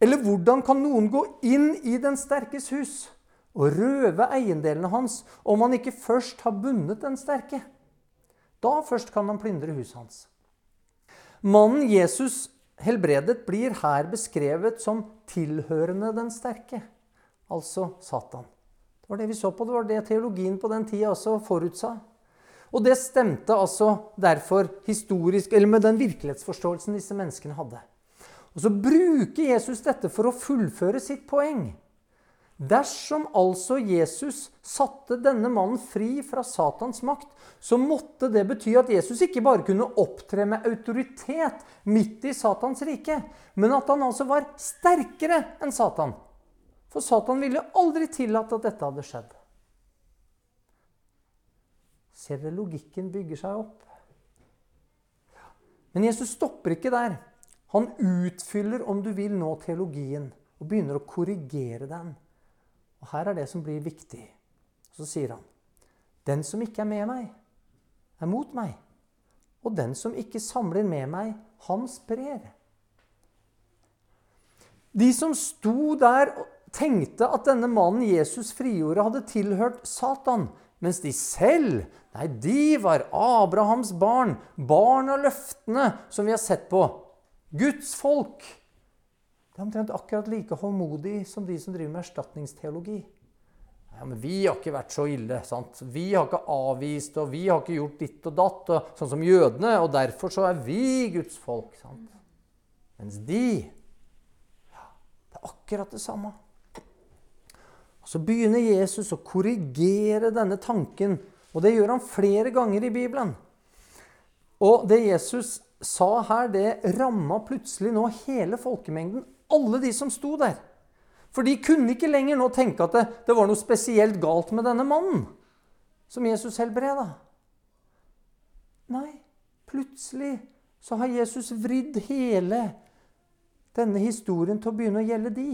B: Eller hvordan kan noen gå inn i den sterkes hus og røve eiendelene hans om han ikke først har bundet den sterke? Da først kan han plyndre huset hans. Mannen Jesus helbredet blir her beskrevet som tilhørende den sterke, altså Satan. Det var det vi så på. Det var det teologien på den tida også forutsa. Og det stemte altså derfor historisk, eller med den virkelighetsforståelsen disse menneskene hadde. Og så bruker Jesus dette for å fullføre sitt poeng. Dersom altså Jesus satte denne mannen fri fra Satans makt, så måtte det bety at Jesus ikke bare kunne opptre med autoritet midt i Satans rike, men at han altså var sterkere enn Satan. For Satan ville aldri tillatt at dette hadde skjedd. Ser dere logikken bygger seg opp? Men Jesus stopper ikke der. Han utfyller, om du vil, nå teologien og begynner å korrigere den. Og her er det som blir viktig. Så sier han, 'Den som ikke er med meg, er mot meg.' 'Og den som ikke samler med meg, han sprer.' De som sto der tenkte at denne mannen Jesus frigjorde, hadde tilhørt Satan, mens de selv, nei, de var Abrahams barn, barn av løftene som vi har sett på. Guds folk. Det er omtrent akkurat like håndmodig som de som driver med erstatningsteologi. Ja, men Vi har ikke vært så ille. sant? Vi har ikke avvist, og vi har ikke gjort ditt og datt, og, sånn som jødene, og derfor så er vi Guds folk. sant? Mens de ja, Det er akkurat det samme. Så begynner Jesus å korrigere denne tanken, og det gjør han flere ganger i Bibelen. Og det Jesus sa her, det ramma plutselig nå hele folkemengden. Alle de som sto der. For de kunne ikke lenger nå tenke at det, det var noe spesielt galt med denne mannen som Jesus helbreda. Nei, plutselig så har Jesus vridd hele denne historien til å begynne å gjelde de.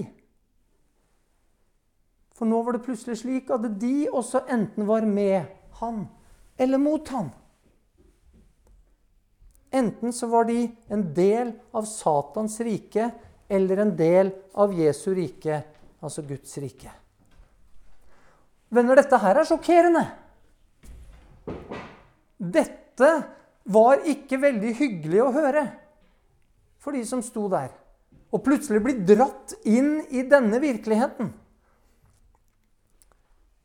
B: For nå var det plutselig slik at de også enten var med han eller mot han. Enten så var de en del av Satans rike eller en del av Jesu rike, altså Guds rike. Venner, dette her er sjokkerende. Dette var ikke veldig hyggelig å høre for de som sto der. Og plutselig bli dratt inn i denne virkeligheten.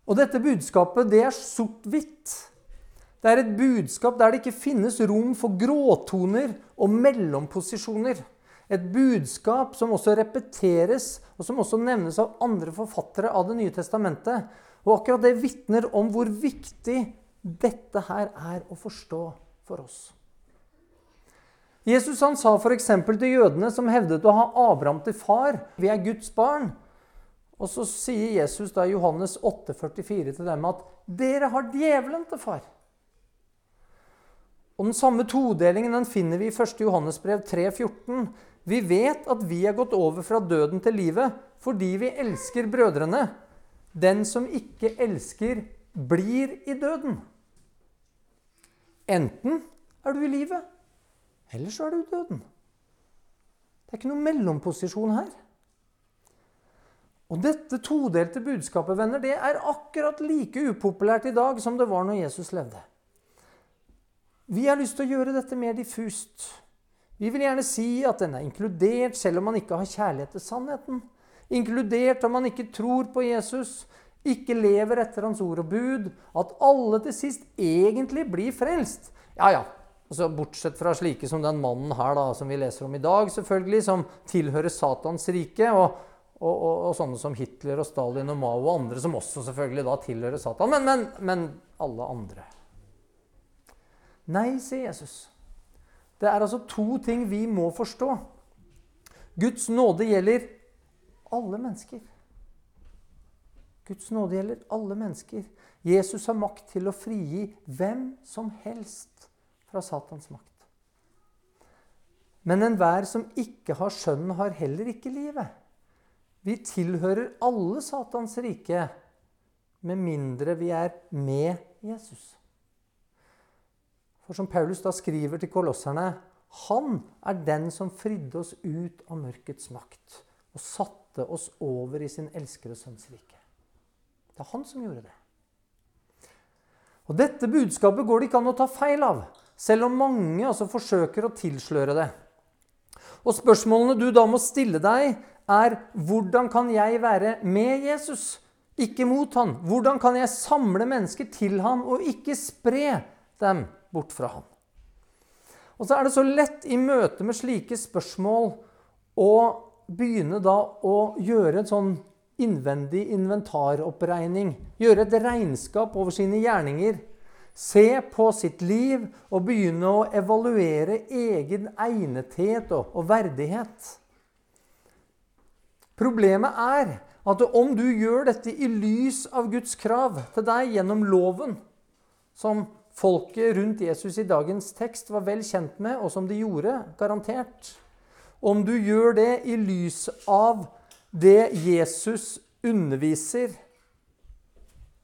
B: Og dette budskapet, det er sort-hvitt. Det er et budskap der det ikke finnes rom for gråtoner og mellomposisjoner. Et budskap som også repeteres, og som også nevnes av andre forfattere av Det nye testamentet. Og akkurat det vitner om hvor viktig dette her er å forstå for oss. Jesus han sa f.eks. til jødene som hevdet å ha Abraham til far. Vi er Guds barn. Og så sier Jesus da i Johannes 8,44 til dem at dere har djevelen til far. Og Den samme todelingen den finner vi i 1. Johannesbrev 3,14. Vi vet at vi er gått over fra døden til livet fordi vi elsker brødrene. Den som ikke elsker, blir i døden. Enten er du i livet, eller så er du i døden. Det er ikke noen mellomposisjon her. Og dette todelte budskapet venner, det er akkurat like upopulært i dag som det var når Jesus levde. Vi har lyst til å gjøre dette mer diffust. Vi vil gjerne si at den er inkludert selv om man ikke har kjærlighet til sannheten. Inkludert om man ikke tror på Jesus, ikke lever etter hans ord og bud. At alle til sist egentlig blir frelst. Ja, ja. Altså, bortsett fra slike som den mannen her da, som vi leser om i dag, selvfølgelig, som tilhører Satans rike. Og, og, og, og sånne som Hitler og Stalin og Mao og andre som også selvfølgelig da tilhører Satan. Men, men, men alle andre. Nei, sier Jesus. Det er altså to ting vi må forstå. Guds nåde gjelder alle mennesker. Guds nåde gjelder alle mennesker. Jesus har makt til å frigi hvem som helst fra Satans makt. Men enhver som ikke har skjønn har heller ikke livet. Vi tilhører alle Satans rike, med mindre vi er med Jesus. For som Paulus da skriver til kolosserne Han er den som fridde oss ut av mørkets makt og satte oss over i sin elskede sønns rike. Det er han som gjorde det. Og Dette budskapet går det ikke an å ta feil av, selv om mange altså forsøker å tilsløre det. Og Spørsmålene du da må stille deg, er hvordan kan jeg være med Jesus, ikke mot han? Hvordan kan jeg samle mennesker til han og ikke spre dem bort fra han. Og så er det så lett i møte med slike spørsmål å begynne da å gjøre en sånn innvendig inventaroppregning, gjøre et regnskap over sine gjerninger, se på sitt liv og begynne å evaluere egen egnethet og, og verdighet. Problemet er at om du gjør dette i lys av Guds krav til deg gjennom loven, som folket rundt Jesus i dagens tekst var vel kjent med, og som de gjorde, garantert Om du gjør det i lys av det Jesus underviser,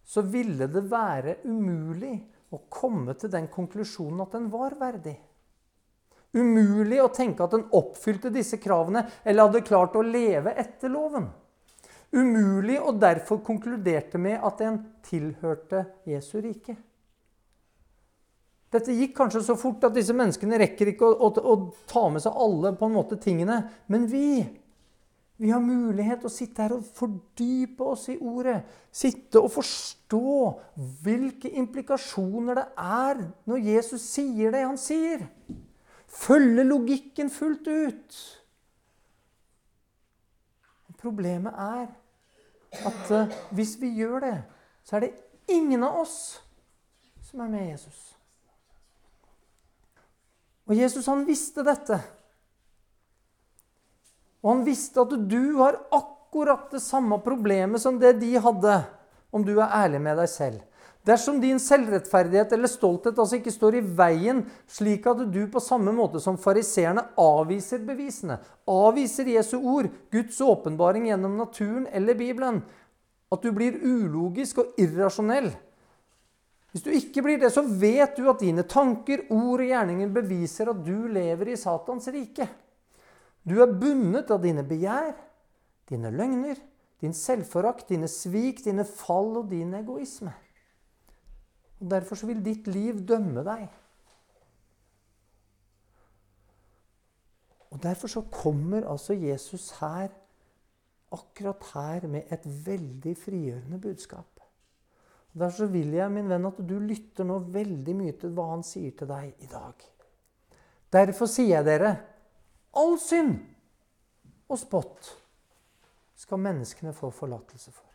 B: så ville det være umulig å komme til den konklusjonen at den var verdig. Umulig å tenke at den oppfylte disse kravene eller hadde klart å leve etter loven. Umulig og derfor konkluderte med at den tilhørte Jesu rike. Dette gikk kanskje så fort at disse menneskene rekker ikke å, å, å ta med seg alle på en måte tingene. Men vi vi har mulighet til å sitte her og fordype oss i ordet. Sitte og forstå hvilke implikasjoner det er når Jesus sier det han sier. Følge logikken fullt ut. Problemet er at uh, hvis vi gjør det, så er det ingen av oss som er med Jesus. Og Jesus han visste dette. Og han visste at du har akkurat det samme problemet som det de hadde, om du er ærlig med deg selv. Dersom din selvrettferdighet eller stolthet altså ikke står i veien, slik at du på samme måte som fariseerne avviser bevisene, avviser Jesu ord, Guds åpenbaring gjennom naturen eller Bibelen, at du blir ulogisk og irrasjonell Hvis du ikke blir det, så vet du at dine tanker, ord og gjerninger beviser at du lever i Satans rike. Du er bundet av dine begjær, dine løgner, din selvforakt, dine svik, dine fall og din egoisme. Og Derfor så vil ditt liv dømme deg. Og Derfor så kommer altså Jesus her, akkurat her, med et veldig frigjørende budskap. Og Derfor så vil jeg, min venn, at du lytter nå veldig mye til hva han sier til deg i dag. Derfor sier jeg dere All synd og spott skal menneskene få forlatelse for.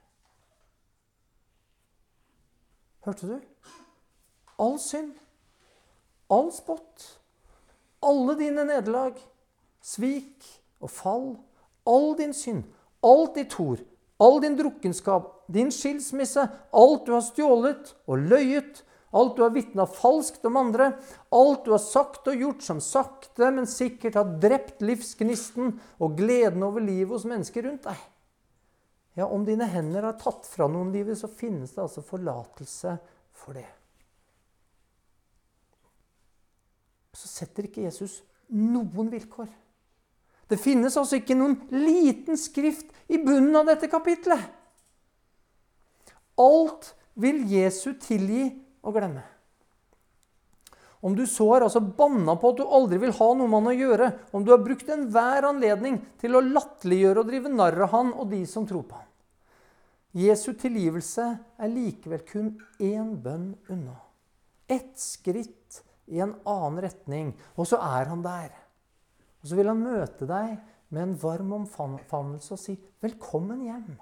B: Hørte du? All synd, all spott, alle dine nederlag, svik og fall, all din synd, alt ditt hor, all din drukkenskap, din skilsmisse, alt du har stjålet og løyet, Alt du har vitna falskt om andre, alt du har sagt og gjort som sakte, men sikkert har drept livsgnisten og gleden over livet hos mennesker rundt deg. Ja, om dine hender har tatt fra noen livet, så finnes det altså forlatelse for det. Så setter ikke Jesus noen vilkår. Det finnes altså ikke noen liten skrift i bunnen av dette kapitlet. Alt vil Jesu tilgi å glemme. Om du så har altså banna på at du aldri vil ha noe med han å gjøre, om du har brukt enhver anledning til å latterliggjøre og drive narr av han og de som tror på han Jesu tilgivelse er likevel kun én bønn unna. Ett skritt i en annen retning, og så er han der. Og så vil han møte deg med en varm omfavnelse og si 'velkommen hjem'.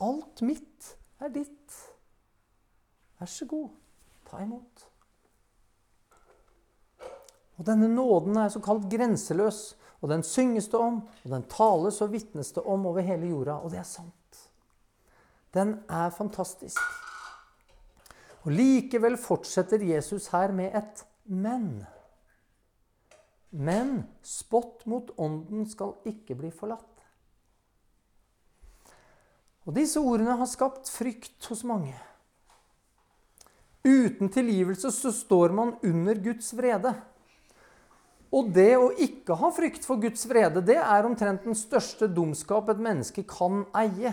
B: Alt mitt er ditt. Vær så god, ta imot. Og Denne nåden er såkalt grenseløs, og den synges det om, og den tales og vitnes det om over hele jorda. Og det er sant. Den er fantastisk. Og Likevel fortsetter Jesus her med et men. Men spott mot ånden skal ikke bli forlatt. Og Disse ordene har skapt frykt hos mange. Uten tilgivelse så står man under Guds vrede. Og det å ikke ha frykt for Guds vrede, det er omtrent den største dumskap et menneske kan eie.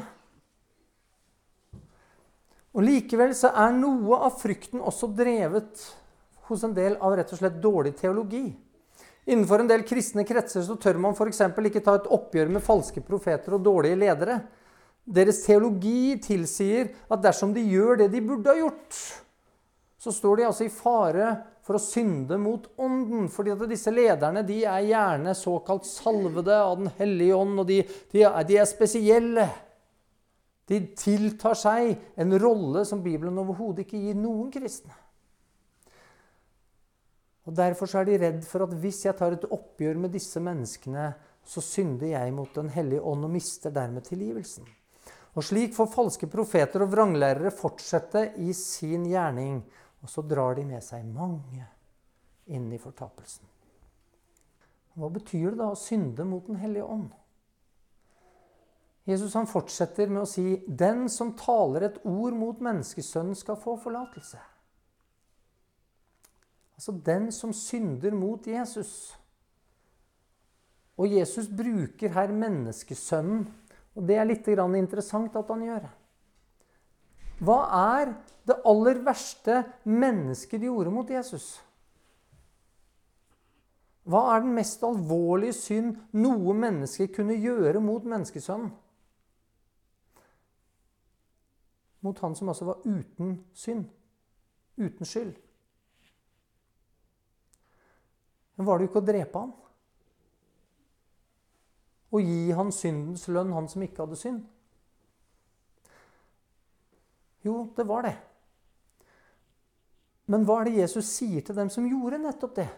B: Og Likevel så er noe av frykten også drevet hos en del av rett og slett dårlig teologi. Innenfor en del kristne kretser så tør man f.eks. ikke ta et oppgjør med falske profeter og dårlige ledere. Deres teologi tilsier at dersom de gjør det de burde ha gjort, så står de altså i fare for å synde mot Ånden. fordi at disse lederne de er gjerne såkalt salvede av Den hellige ånd, og de, de, er, de er spesielle. De tiltar seg en rolle som Bibelen overhodet ikke gir noen kristne. Og Derfor er de redd for at hvis jeg tar et oppgjør med disse menneskene, så synder jeg mot Den hellige ånd og mister dermed tilgivelsen. Og Slik får falske profeter og vranglærere fortsette i sin gjerning. Og så drar de med seg mange inn i fortapelsen. Hva betyr det da å synde mot Den hellige ånd? Jesus han fortsetter med å si, 'Den som taler et ord mot menneskesønnen, skal få forlatelse'. Altså den som synder mot Jesus. Og Jesus bruker her menneskesønnen. Og det er litt interessant at han gjør. Hva er det aller verste mennesket gjorde mot Jesus? Hva er den mest alvorlige synd noe menneske kunne gjøre mot menneskesønnen? Mot han som altså var uten synd. Uten skyld. Men var det jo ikke å drepe ham? Og gi han syndens lønn, han som ikke hadde synd? Jo, det var det. Men hva er det Jesus sier til dem som gjorde nettopp det?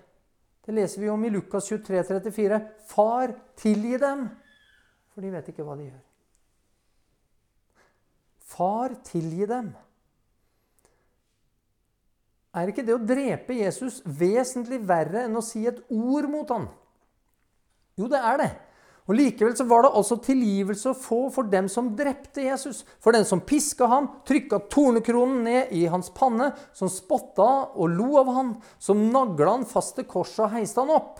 B: Det leser vi om i Lukas 23, 34. Far, tilgi dem, for de vet ikke hva de gjør. Far, tilgi dem. Er ikke det å drepe Jesus vesentlig verre enn å si et ord mot ham? Jo, det er det. Og Likevel så var det altså tilgivelse å få for dem som drepte Jesus. For den som piska ham, trykka tornekronen ned i hans panne, som spotta og lo av han, som nagla han fast til korset og heiste han opp.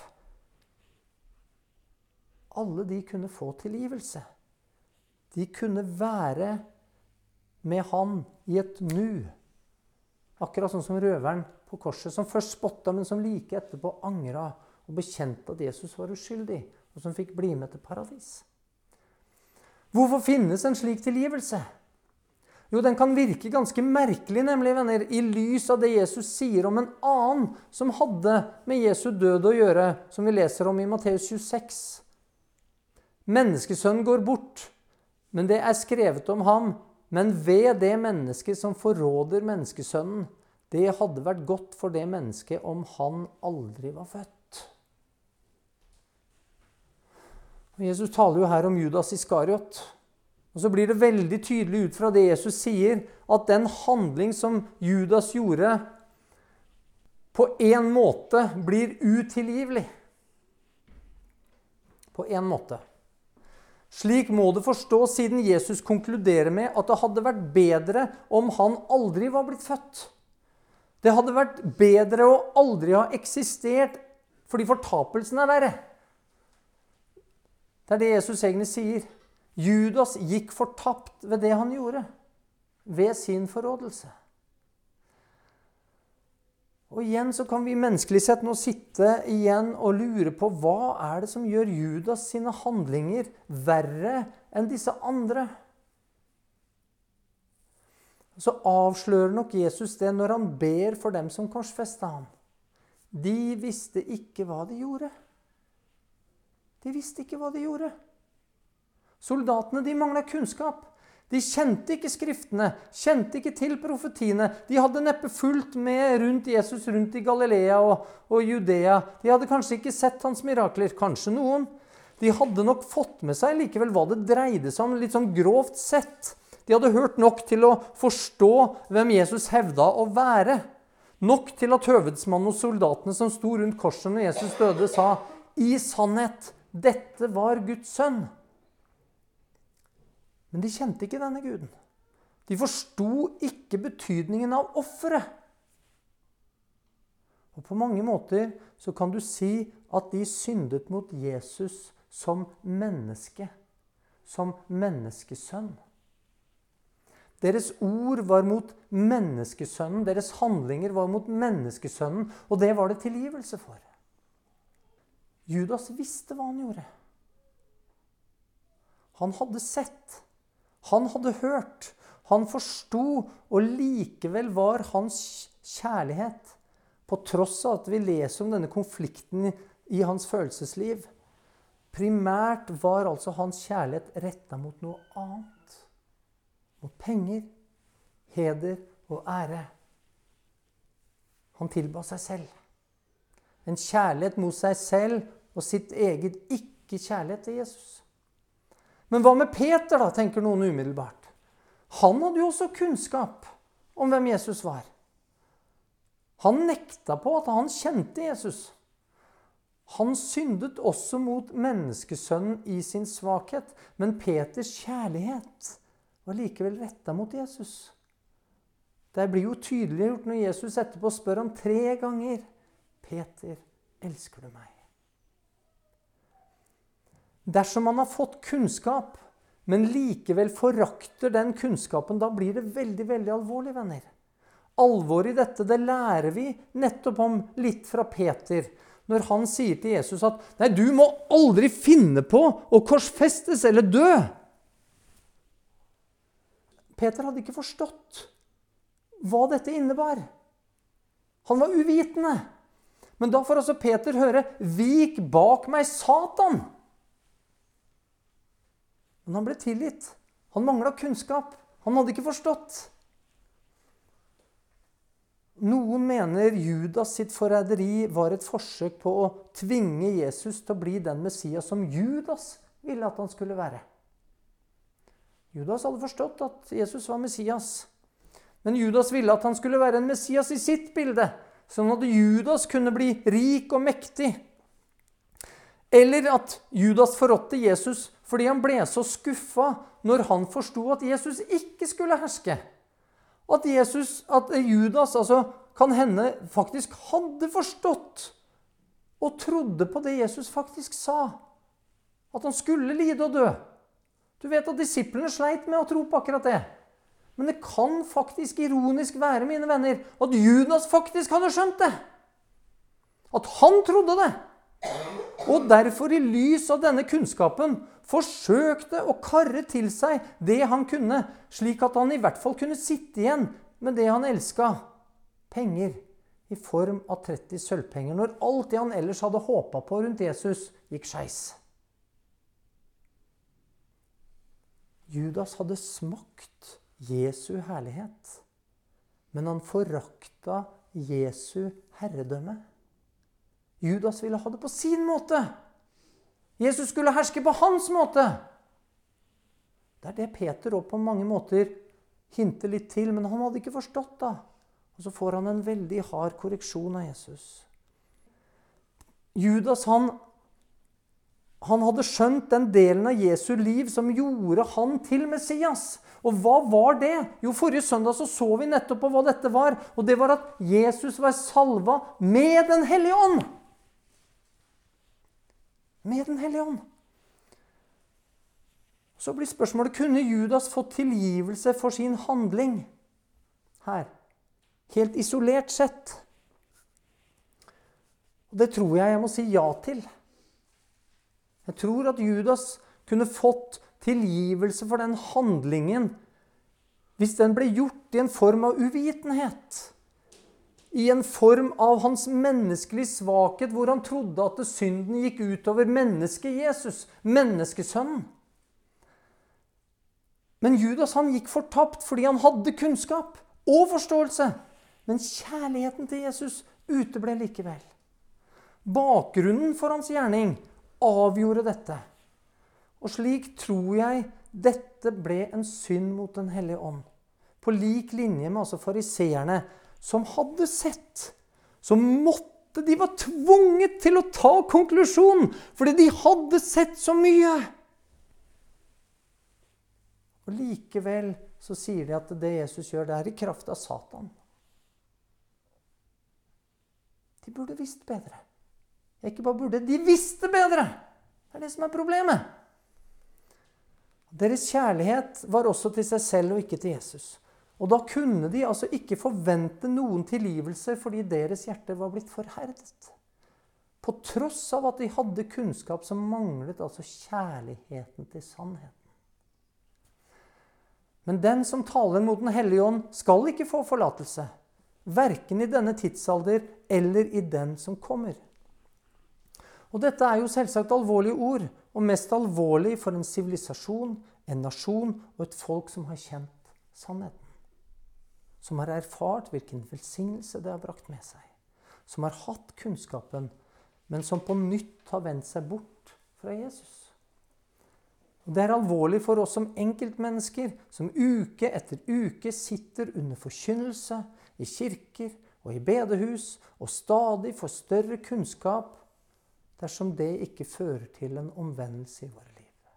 B: Alle de kunne få tilgivelse. De kunne være med han i et nu. Akkurat sånn som røveren på korset, som først spotta, men som like etterpå angra og bekjente at Jesus var uskyldig og som fikk bli med til paradis. Hvorfor finnes en slik tilgivelse? Jo, den kan virke ganske merkelig, nemlig, venner, i lys av det Jesus sier om en annen som hadde med Jesu død å gjøre, som vi leser om i Matteus 26. Menneskesønnen går bort, men det er skrevet om ham. Men ved det mennesket som forråder menneskesønnen, det hadde vært godt for det mennesket om han aldri var født. Jesus taler jo her om Judas Iskariot. Og så blir det veldig tydelig ut fra det Jesus sier, at den handling som Judas gjorde, på en måte blir utilgivelig. På en måte. Slik må det forstås siden Jesus konkluderer med at det hadde vært bedre om han aldri var blitt født. Det hadde vært bedre å aldri ha eksistert fordi fortapelsen er verre. Det er det Jesus egentlig sier. Judas gikk fortapt ved det han gjorde. Ved sin forrådelse. Og igjen så kan vi menneskelig sett nå sitte igjen og lure på hva er det som gjør Judas sine handlinger verre enn disse andre? Så avslører nok Jesus det når han ber for dem som korsfesta ham. De visste ikke hva de gjorde. De visste ikke hva de gjorde. Soldatene de mangla kunnskap. De kjente ikke Skriftene, kjente ikke til profetiene. De hadde neppe fulgt med rundt Jesus rundt i Galilea og, og Judea. De hadde kanskje ikke sett hans mirakler. Kanskje noen. De hadde nok fått med seg likevel hva det dreide seg om, litt sånn grovt sett. De hadde hørt nok til å forstå hvem Jesus hevda å være. Nok til at høvedsmannen og soldatene som sto rundt korset når Jesus døde, sa i sannhet dette var Guds sønn. Men de kjente ikke denne guden. De forsto ikke betydningen av offeret. Og På mange måter så kan du si at de syndet mot Jesus som menneske. Som menneskesønn. Deres ord var mot menneskesønnen, deres handlinger var mot menneskesønnen, og det var det tilgivelse for. Judas visste hva han gjorde. Han hadde sett, han hadde hørt, han forsto, og likevel var hans kjærlighet. På tross av at vi leser om denne konflikten i hans følelsesliv. Primært var altså hans kjærlighet retta mot noe annet. Mot penger, heder og ære. Han tilba seg selv. En kjærlighet mot seg selv og sitt eget, ikke kjærlighet til Jesus. Men hva med Peter, da, tenker noen umiddelbart. Han hadde jo også kunnskap om hvem Jesus var. Han nekta på at han kjente Jesus. Han syndet også mot menneskesønnen i sin svakhet, men Peters kjærlighet var likevel retta mot Jesus. Det blir jo tydeliggjort når Jesus etterpå spør ham tre ganger Peter, elsker du meg? Dersom man har fått kunnskap, men likevel forakter den kunnskapen, da blir det veldig, veldig alvorlig, venner. Alvoret i dette det lærer vi nettopp om litt fra Peter når han sier til Jesus at nei, du må aldri finne på å korsfestes eller dø. Peter hadde ikke forstått hva dette innebar. Han var uvitende. Men da får altså Peter høre 'Vik bak meg, Satan'. Men han ble tilgitt. Han mangla kunnskap. Han hadde ikke forstått. Noen mener Judas sitt forræderi var et forsøk på å tvinge Jesus til å bli den Messias som Judas ville at han skulle være. Judas hadde forstått at Jesus var Messias. Men Judas ville at han skulle være en Messias i sitt bilde, sånn at Judas kunne bli rik og mektig. Eller at Judas forrådte Jesus fordi han ble så skuffa når han forsto at Jesus ikke skulle herske. At, Jesus, at Judas altså, kan hende faktisk hadde forstått og trodde på det Jesus faktisk sa. At han skulle lide og dø. Du vet at disiplene sleit med å tro på akkurat det. Men det kan faktisk ironisk være, mine venner, at Judas faktisk hadde skjønt det. At han trodde det. Og derfor, i lys av denne kunnskapen, forsøkte å karre til seg det han kunne, slik at han i hvert fall kunne sitte igjen med det han elska penger i form av 30 sølvpenger, når alt det han ellers hadde håpa på rundt Jesus, gikk skeis. Judas hadde smakt Jesu herlighet, men han forakta Jesu herredømme. Judas ville ha det på sin måte. Jesus skulle herske på hans måte. Det er det Peter òg på mange måter hinter litt til, men han hadde ikke forstått da. Og så får han en veldig hard korreksjon av Jesus. Judas han, han hadde skjønt den delen av Jesu liv som gjorde han til Messias. Og hva var det? Jo, Forrige søndag så, så vi nettopp på hva dette var. Og det var at Jesus var salva med Den hellige ånd med Den hellige ånd. Så blir spørsmålet kunne Judas fått tilgivelse for sin handling her, helt isolert sett. Og Det tror jeg jeg må si ja til. Jeg tror at Judas kunne fått tilgivelse for den handlingen hvis den ble gjort i en form av uvitenhet i en form av hans menneskelige svakhet, hvor han trodde at synden gikk utover mennesket Jesus, menneskesønnen. Men Judas han gikk fortapt fordi han hadde kunnskap og forståelse. Men kjærligheten til Jesus uteble likevel. Bakgrunnen for hans gjerning avgjorde dette. Og slik tror jeg dette ble en synd mot Den hellige ånd. På lik linje med altså fariseerne som hadde sett, så måtte de var tvunget til å ta konklusjonen, fordi de hadde sett så mye. Og Likevel så sier de at det Jesus gjør, det er i kraft av Satan. De burde visst bedre. Ikke bare burde, de visste bedre! Det er det som er problemet. Deres kjærlighet var også til seg selv og ikke til Jesus. Og da kunne de altså ikke forvente noen tilgivelse fordi deres hjerte var blitt forherdet. På tross av at de hadde kunnskap som manglet altså kjærligheten til sannheten. Men den som taler mot Den hellige ånd, skal ikke få forlatelse. verken i denne tidsalder eller i den som kommer. Og dette er jo selvsagt alvorlige ord, og mest alvorlig for en sivilisasjon, en nasjon og et folk som har kjent sannheten. Som har erfart hvilken velsignelse det har brakt med seg. Som har hatt kunnskapen, men som på nytt har vendt seg bort fra Jesus. Og Det er alvorlig for oss som enkeltmennesker, som uke etter uke sitter under forkynnelse i kirker og i bedehus og stadig får større kunnskap dersom det ikke fører til en omvendelse i våre liv.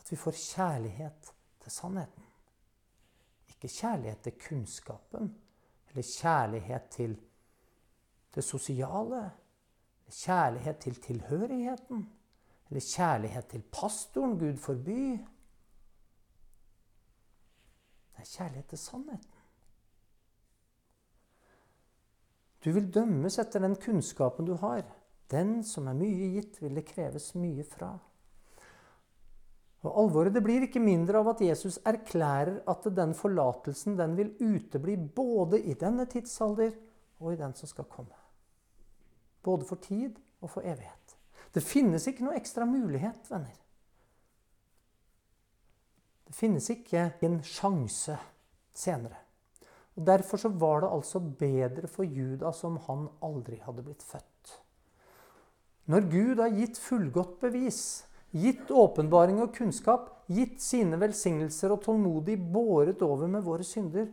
B: At vi får kjærlighet til sannheten. Ikke kjærlighet til kunnskapen eller kjærlighet til det sosiale. Kjærlighet til tilhørigheten. Eller kjærlighet til pastoren, Gud forby. Det er kjærlighet til sannheten. Du vil dømmes etter den kunnskapen du har. Den som er mye gitt, vil det kreves mye fra. Og Alvoret det blir ikke mindre av at Jesus erklærer at den forlatelsen den vil utebli både i denne tidsalder og i den som skal komme. Både for tid og for evighet. Det finnes ikke noe ekstra mulighet, venner. Det finnes ikke en sjanse senere. Og Derfor så var det altså bedre for Judas om han aldri hadde blitt født. Når Gud har gitt fullgodt bevis, gitt åpenbaring og kunnskap, gitt sine velsignelser og tålmodig båret over med våre synder,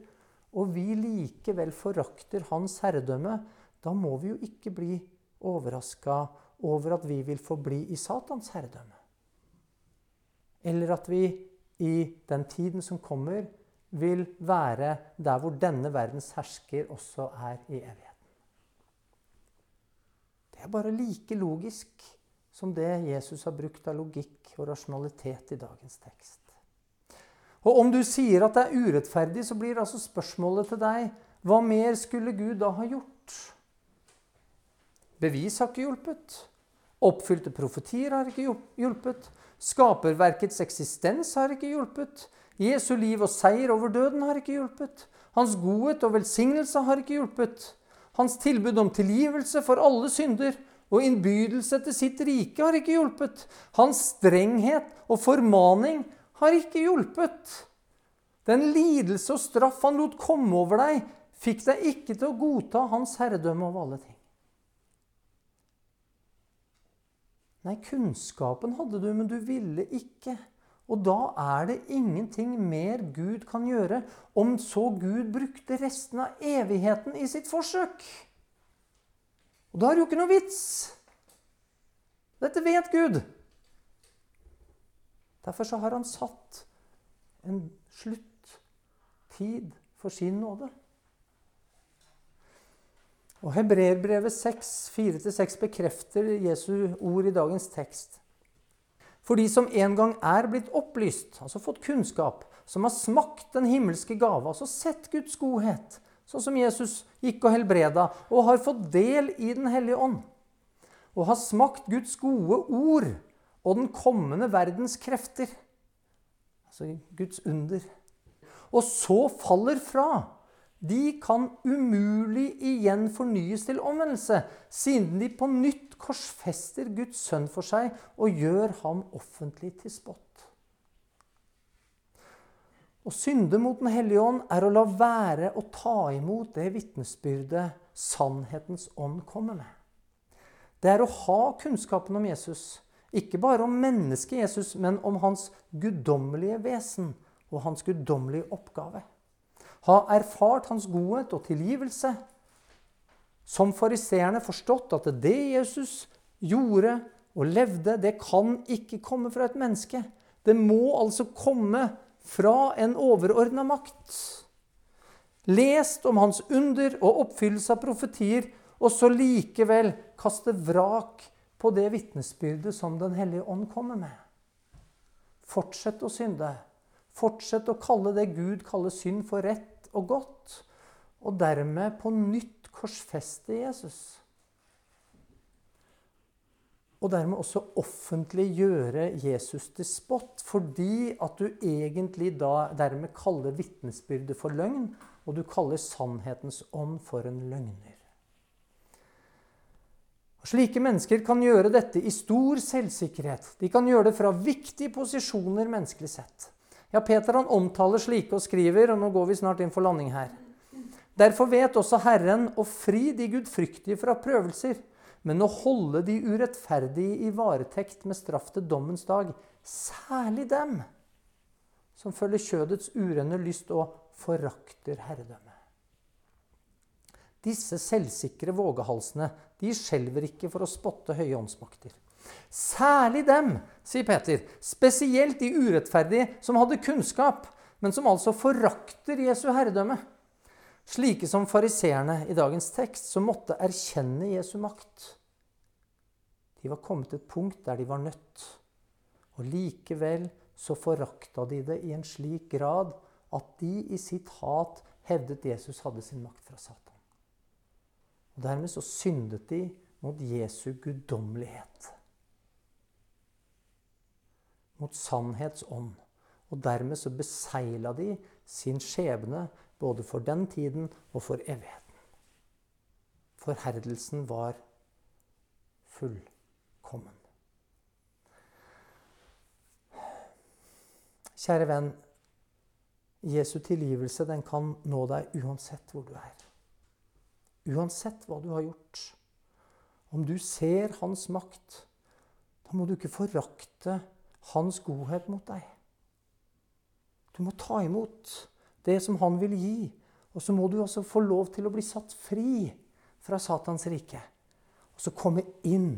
B: og vi likevel forakter hans herredømme, da må vi jo ikke bli overraska over at vi vil forbli i Satans herredømme. Eller at vi i den tiden som kommer, vil være der hvor denne verdens hersker også er i evigheten. Det er bare like logisk som det Jesus har brukt av logikk og rasjonalitet i dagens tekst. Og om du sier at det er urettferdig, så blir altså spørsmålet til deg hva mer skulle Gud da ha gjort? Bevis har ikke hjulpet. Oppfylte profetier har ikke hjulpet. Skaperverkets eksistens har ikke hjulpet. Jesu liv og seier over døden har ikke hjulpet. Hans godhet og velsignelse har ikke hjulpet. Hans tilbud om tilgivelse for alle synder og innbydelse til sitt rike har ikke hjulpet. Hans strenghet og formaning har ikke hjulpet. Den lidelse og straff han lot komme over deg, fikk deg ikke til å godta hans herredømme over alle ting. Nei, kunnskapen hadde du, men du ville ikke. Og da er det ingenting mer Gud kan gjøre, om så Gud brukte resten av evigheten i sitt forsøk. Og da er det jo ikke noe vits. Dette vet Gud. Derfor så har han satt en sluttid for sin nåde. Og Hebreerbrevet 6, 4-6 bekrefter Jesu ord i dagens tekst. For de som en gang er blitt opplyst, altså fått kunnskap, som har smakt den himmelske gave, altså sett Guds godhet, sånn som Jesus gikk og helbreda, og har fått del i Den hellige ånd, og har smakt Guds gode ord og den kommende verdens krefter, altså Guds under, og så faller fra de kan umulig igjen fornyes til omvendelse, siden de på nytt korsfester Guds sønn for seg og gjør ham offentlig til spott. Å synde mot Den hellige ånd er å la være å ta imot det vitnesbyrdet sannhetens ånd kommer med. Det er å ha kunnskapen om Jesus, ikke bare om mennesket Jesus, men om hans guddommelige vesen og hans guddommelige oppgave ha erfart hans godhet og tilgivelse, som fariseerne forstått at det Jesus gjorde og levde, det kan ikke komme fra et menneske. Det må altså komme fra en overordna makt. Lest om hans under og oppfyllelse av profetier, og så likevel kaste vrak på det vitnesbyrdet som Den hellige ånd kommer med. Fortsett å synde. Fortsett å kalle det Gud kaller synd, for rett og godt, og dermed på nytt korsfeste Jesus. Og dermed også offentliggjøre Jesus til spott, fordi at du egentlig da dermed kaller vitnesbyrdet for løgn, og du kaller sannhetens ånd for en løgner. Og slike mennesker kan gjøre dette i stor selvsikkerhet. De kan gjøre det fra viktige posisjoner menneskelig sett. Ja, Peter han omtaler slike og skriver, og nå går vi snart inn for landing her. Derfor vet også Herren å fri de gudfryktige fra prøvelser, men å holde de urettferdige i varetekt med straff til dommens dag, særlig dem som følger kjødets urene lyst og forakter herredømmet. Disse selvsikre vågehalsene de skjelver ikke for å spotte høye åndsmakter. Særlig dem, sier Peter, spesielt de urettferdige som hadde kunnskap, men som altså forakter Jesu herredømme. Slike som fariseerne i dagens tekst, som måtte erkjenne Jesu makt. De var kommet til et punkt der de var nødt. Og likevel så forakta de det i en slik grad at de i sitt hat hevdet Jesus hadde sin makt fra Satan. Og Dermed så syndet de mot Jesu guddommelighet. Mot sannhetsånd. Og dermed så besegla de sin skjebne både for den tiden og for evigheten. Forherdelsen var fullkommen. Kjære venn, Jesu tilgivelse den kan nå deg uansett hvor du er. Uansett hva du har gjort. Om du ser hans makt, da må du ikke forakte hans godhet mot deg. Du må ta imot det som han vil gi. Og så må du også få lov til å bli satt fri fra Satans rike. Og så komme inn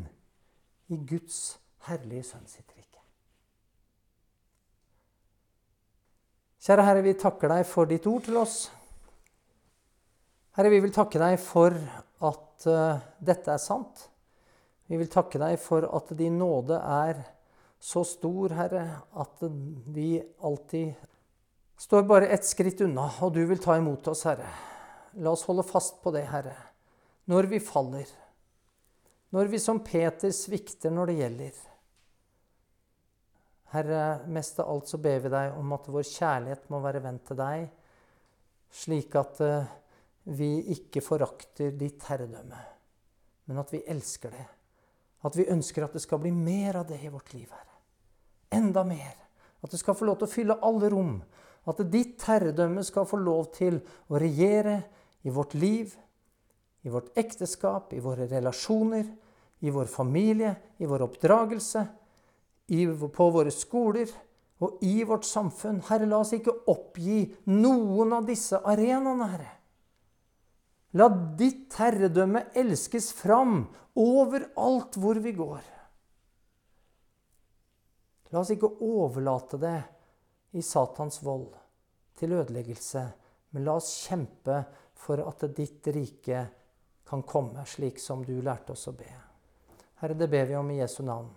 B: i Guds herlige sønn sitt rike. Kjære Herre, vi takker deg for ditt ord til oss. Herre, vi vil takke deg for at uh, dette er sant. Vi vil takke deg for at din nåde er så stor, Herre, at vi alltid står bare ett skritt unna, og du vil ta imot oss, Herre. La oss holde fast på det, Herre, når vi faller. Når vi som Peter svikter når det gjelder. Herre, mest av alt så ber vi deg om at vår kjærlighet må være vendt til deg, slik at uh, vi ikke forakter ditt herredømme, men at vi elsker det. At vi ønsker at det skal bli mer av det i vårt liv, Herre. Enda mer. At det skal få lov til å fylle alle rom. At ditt herredømme skal få lov til å regjere i vårt liv, i vårt ekteskap, i våre relasjoner, i vår familie, i vår oppdragelse, i, på våre skoler og i vårt samfunn. Herre, la oss ikke oppgi noen av disse arenaene, Herre. La ditt herredømme elskes fram overalt hvor vi går. La oss ikke overlate det i Satans vold til ødeleggelse, men la oss kjempe for at ditt rike kan komme, slik som du lærte oss å be. Herre, det ber vi om i Jesu navn.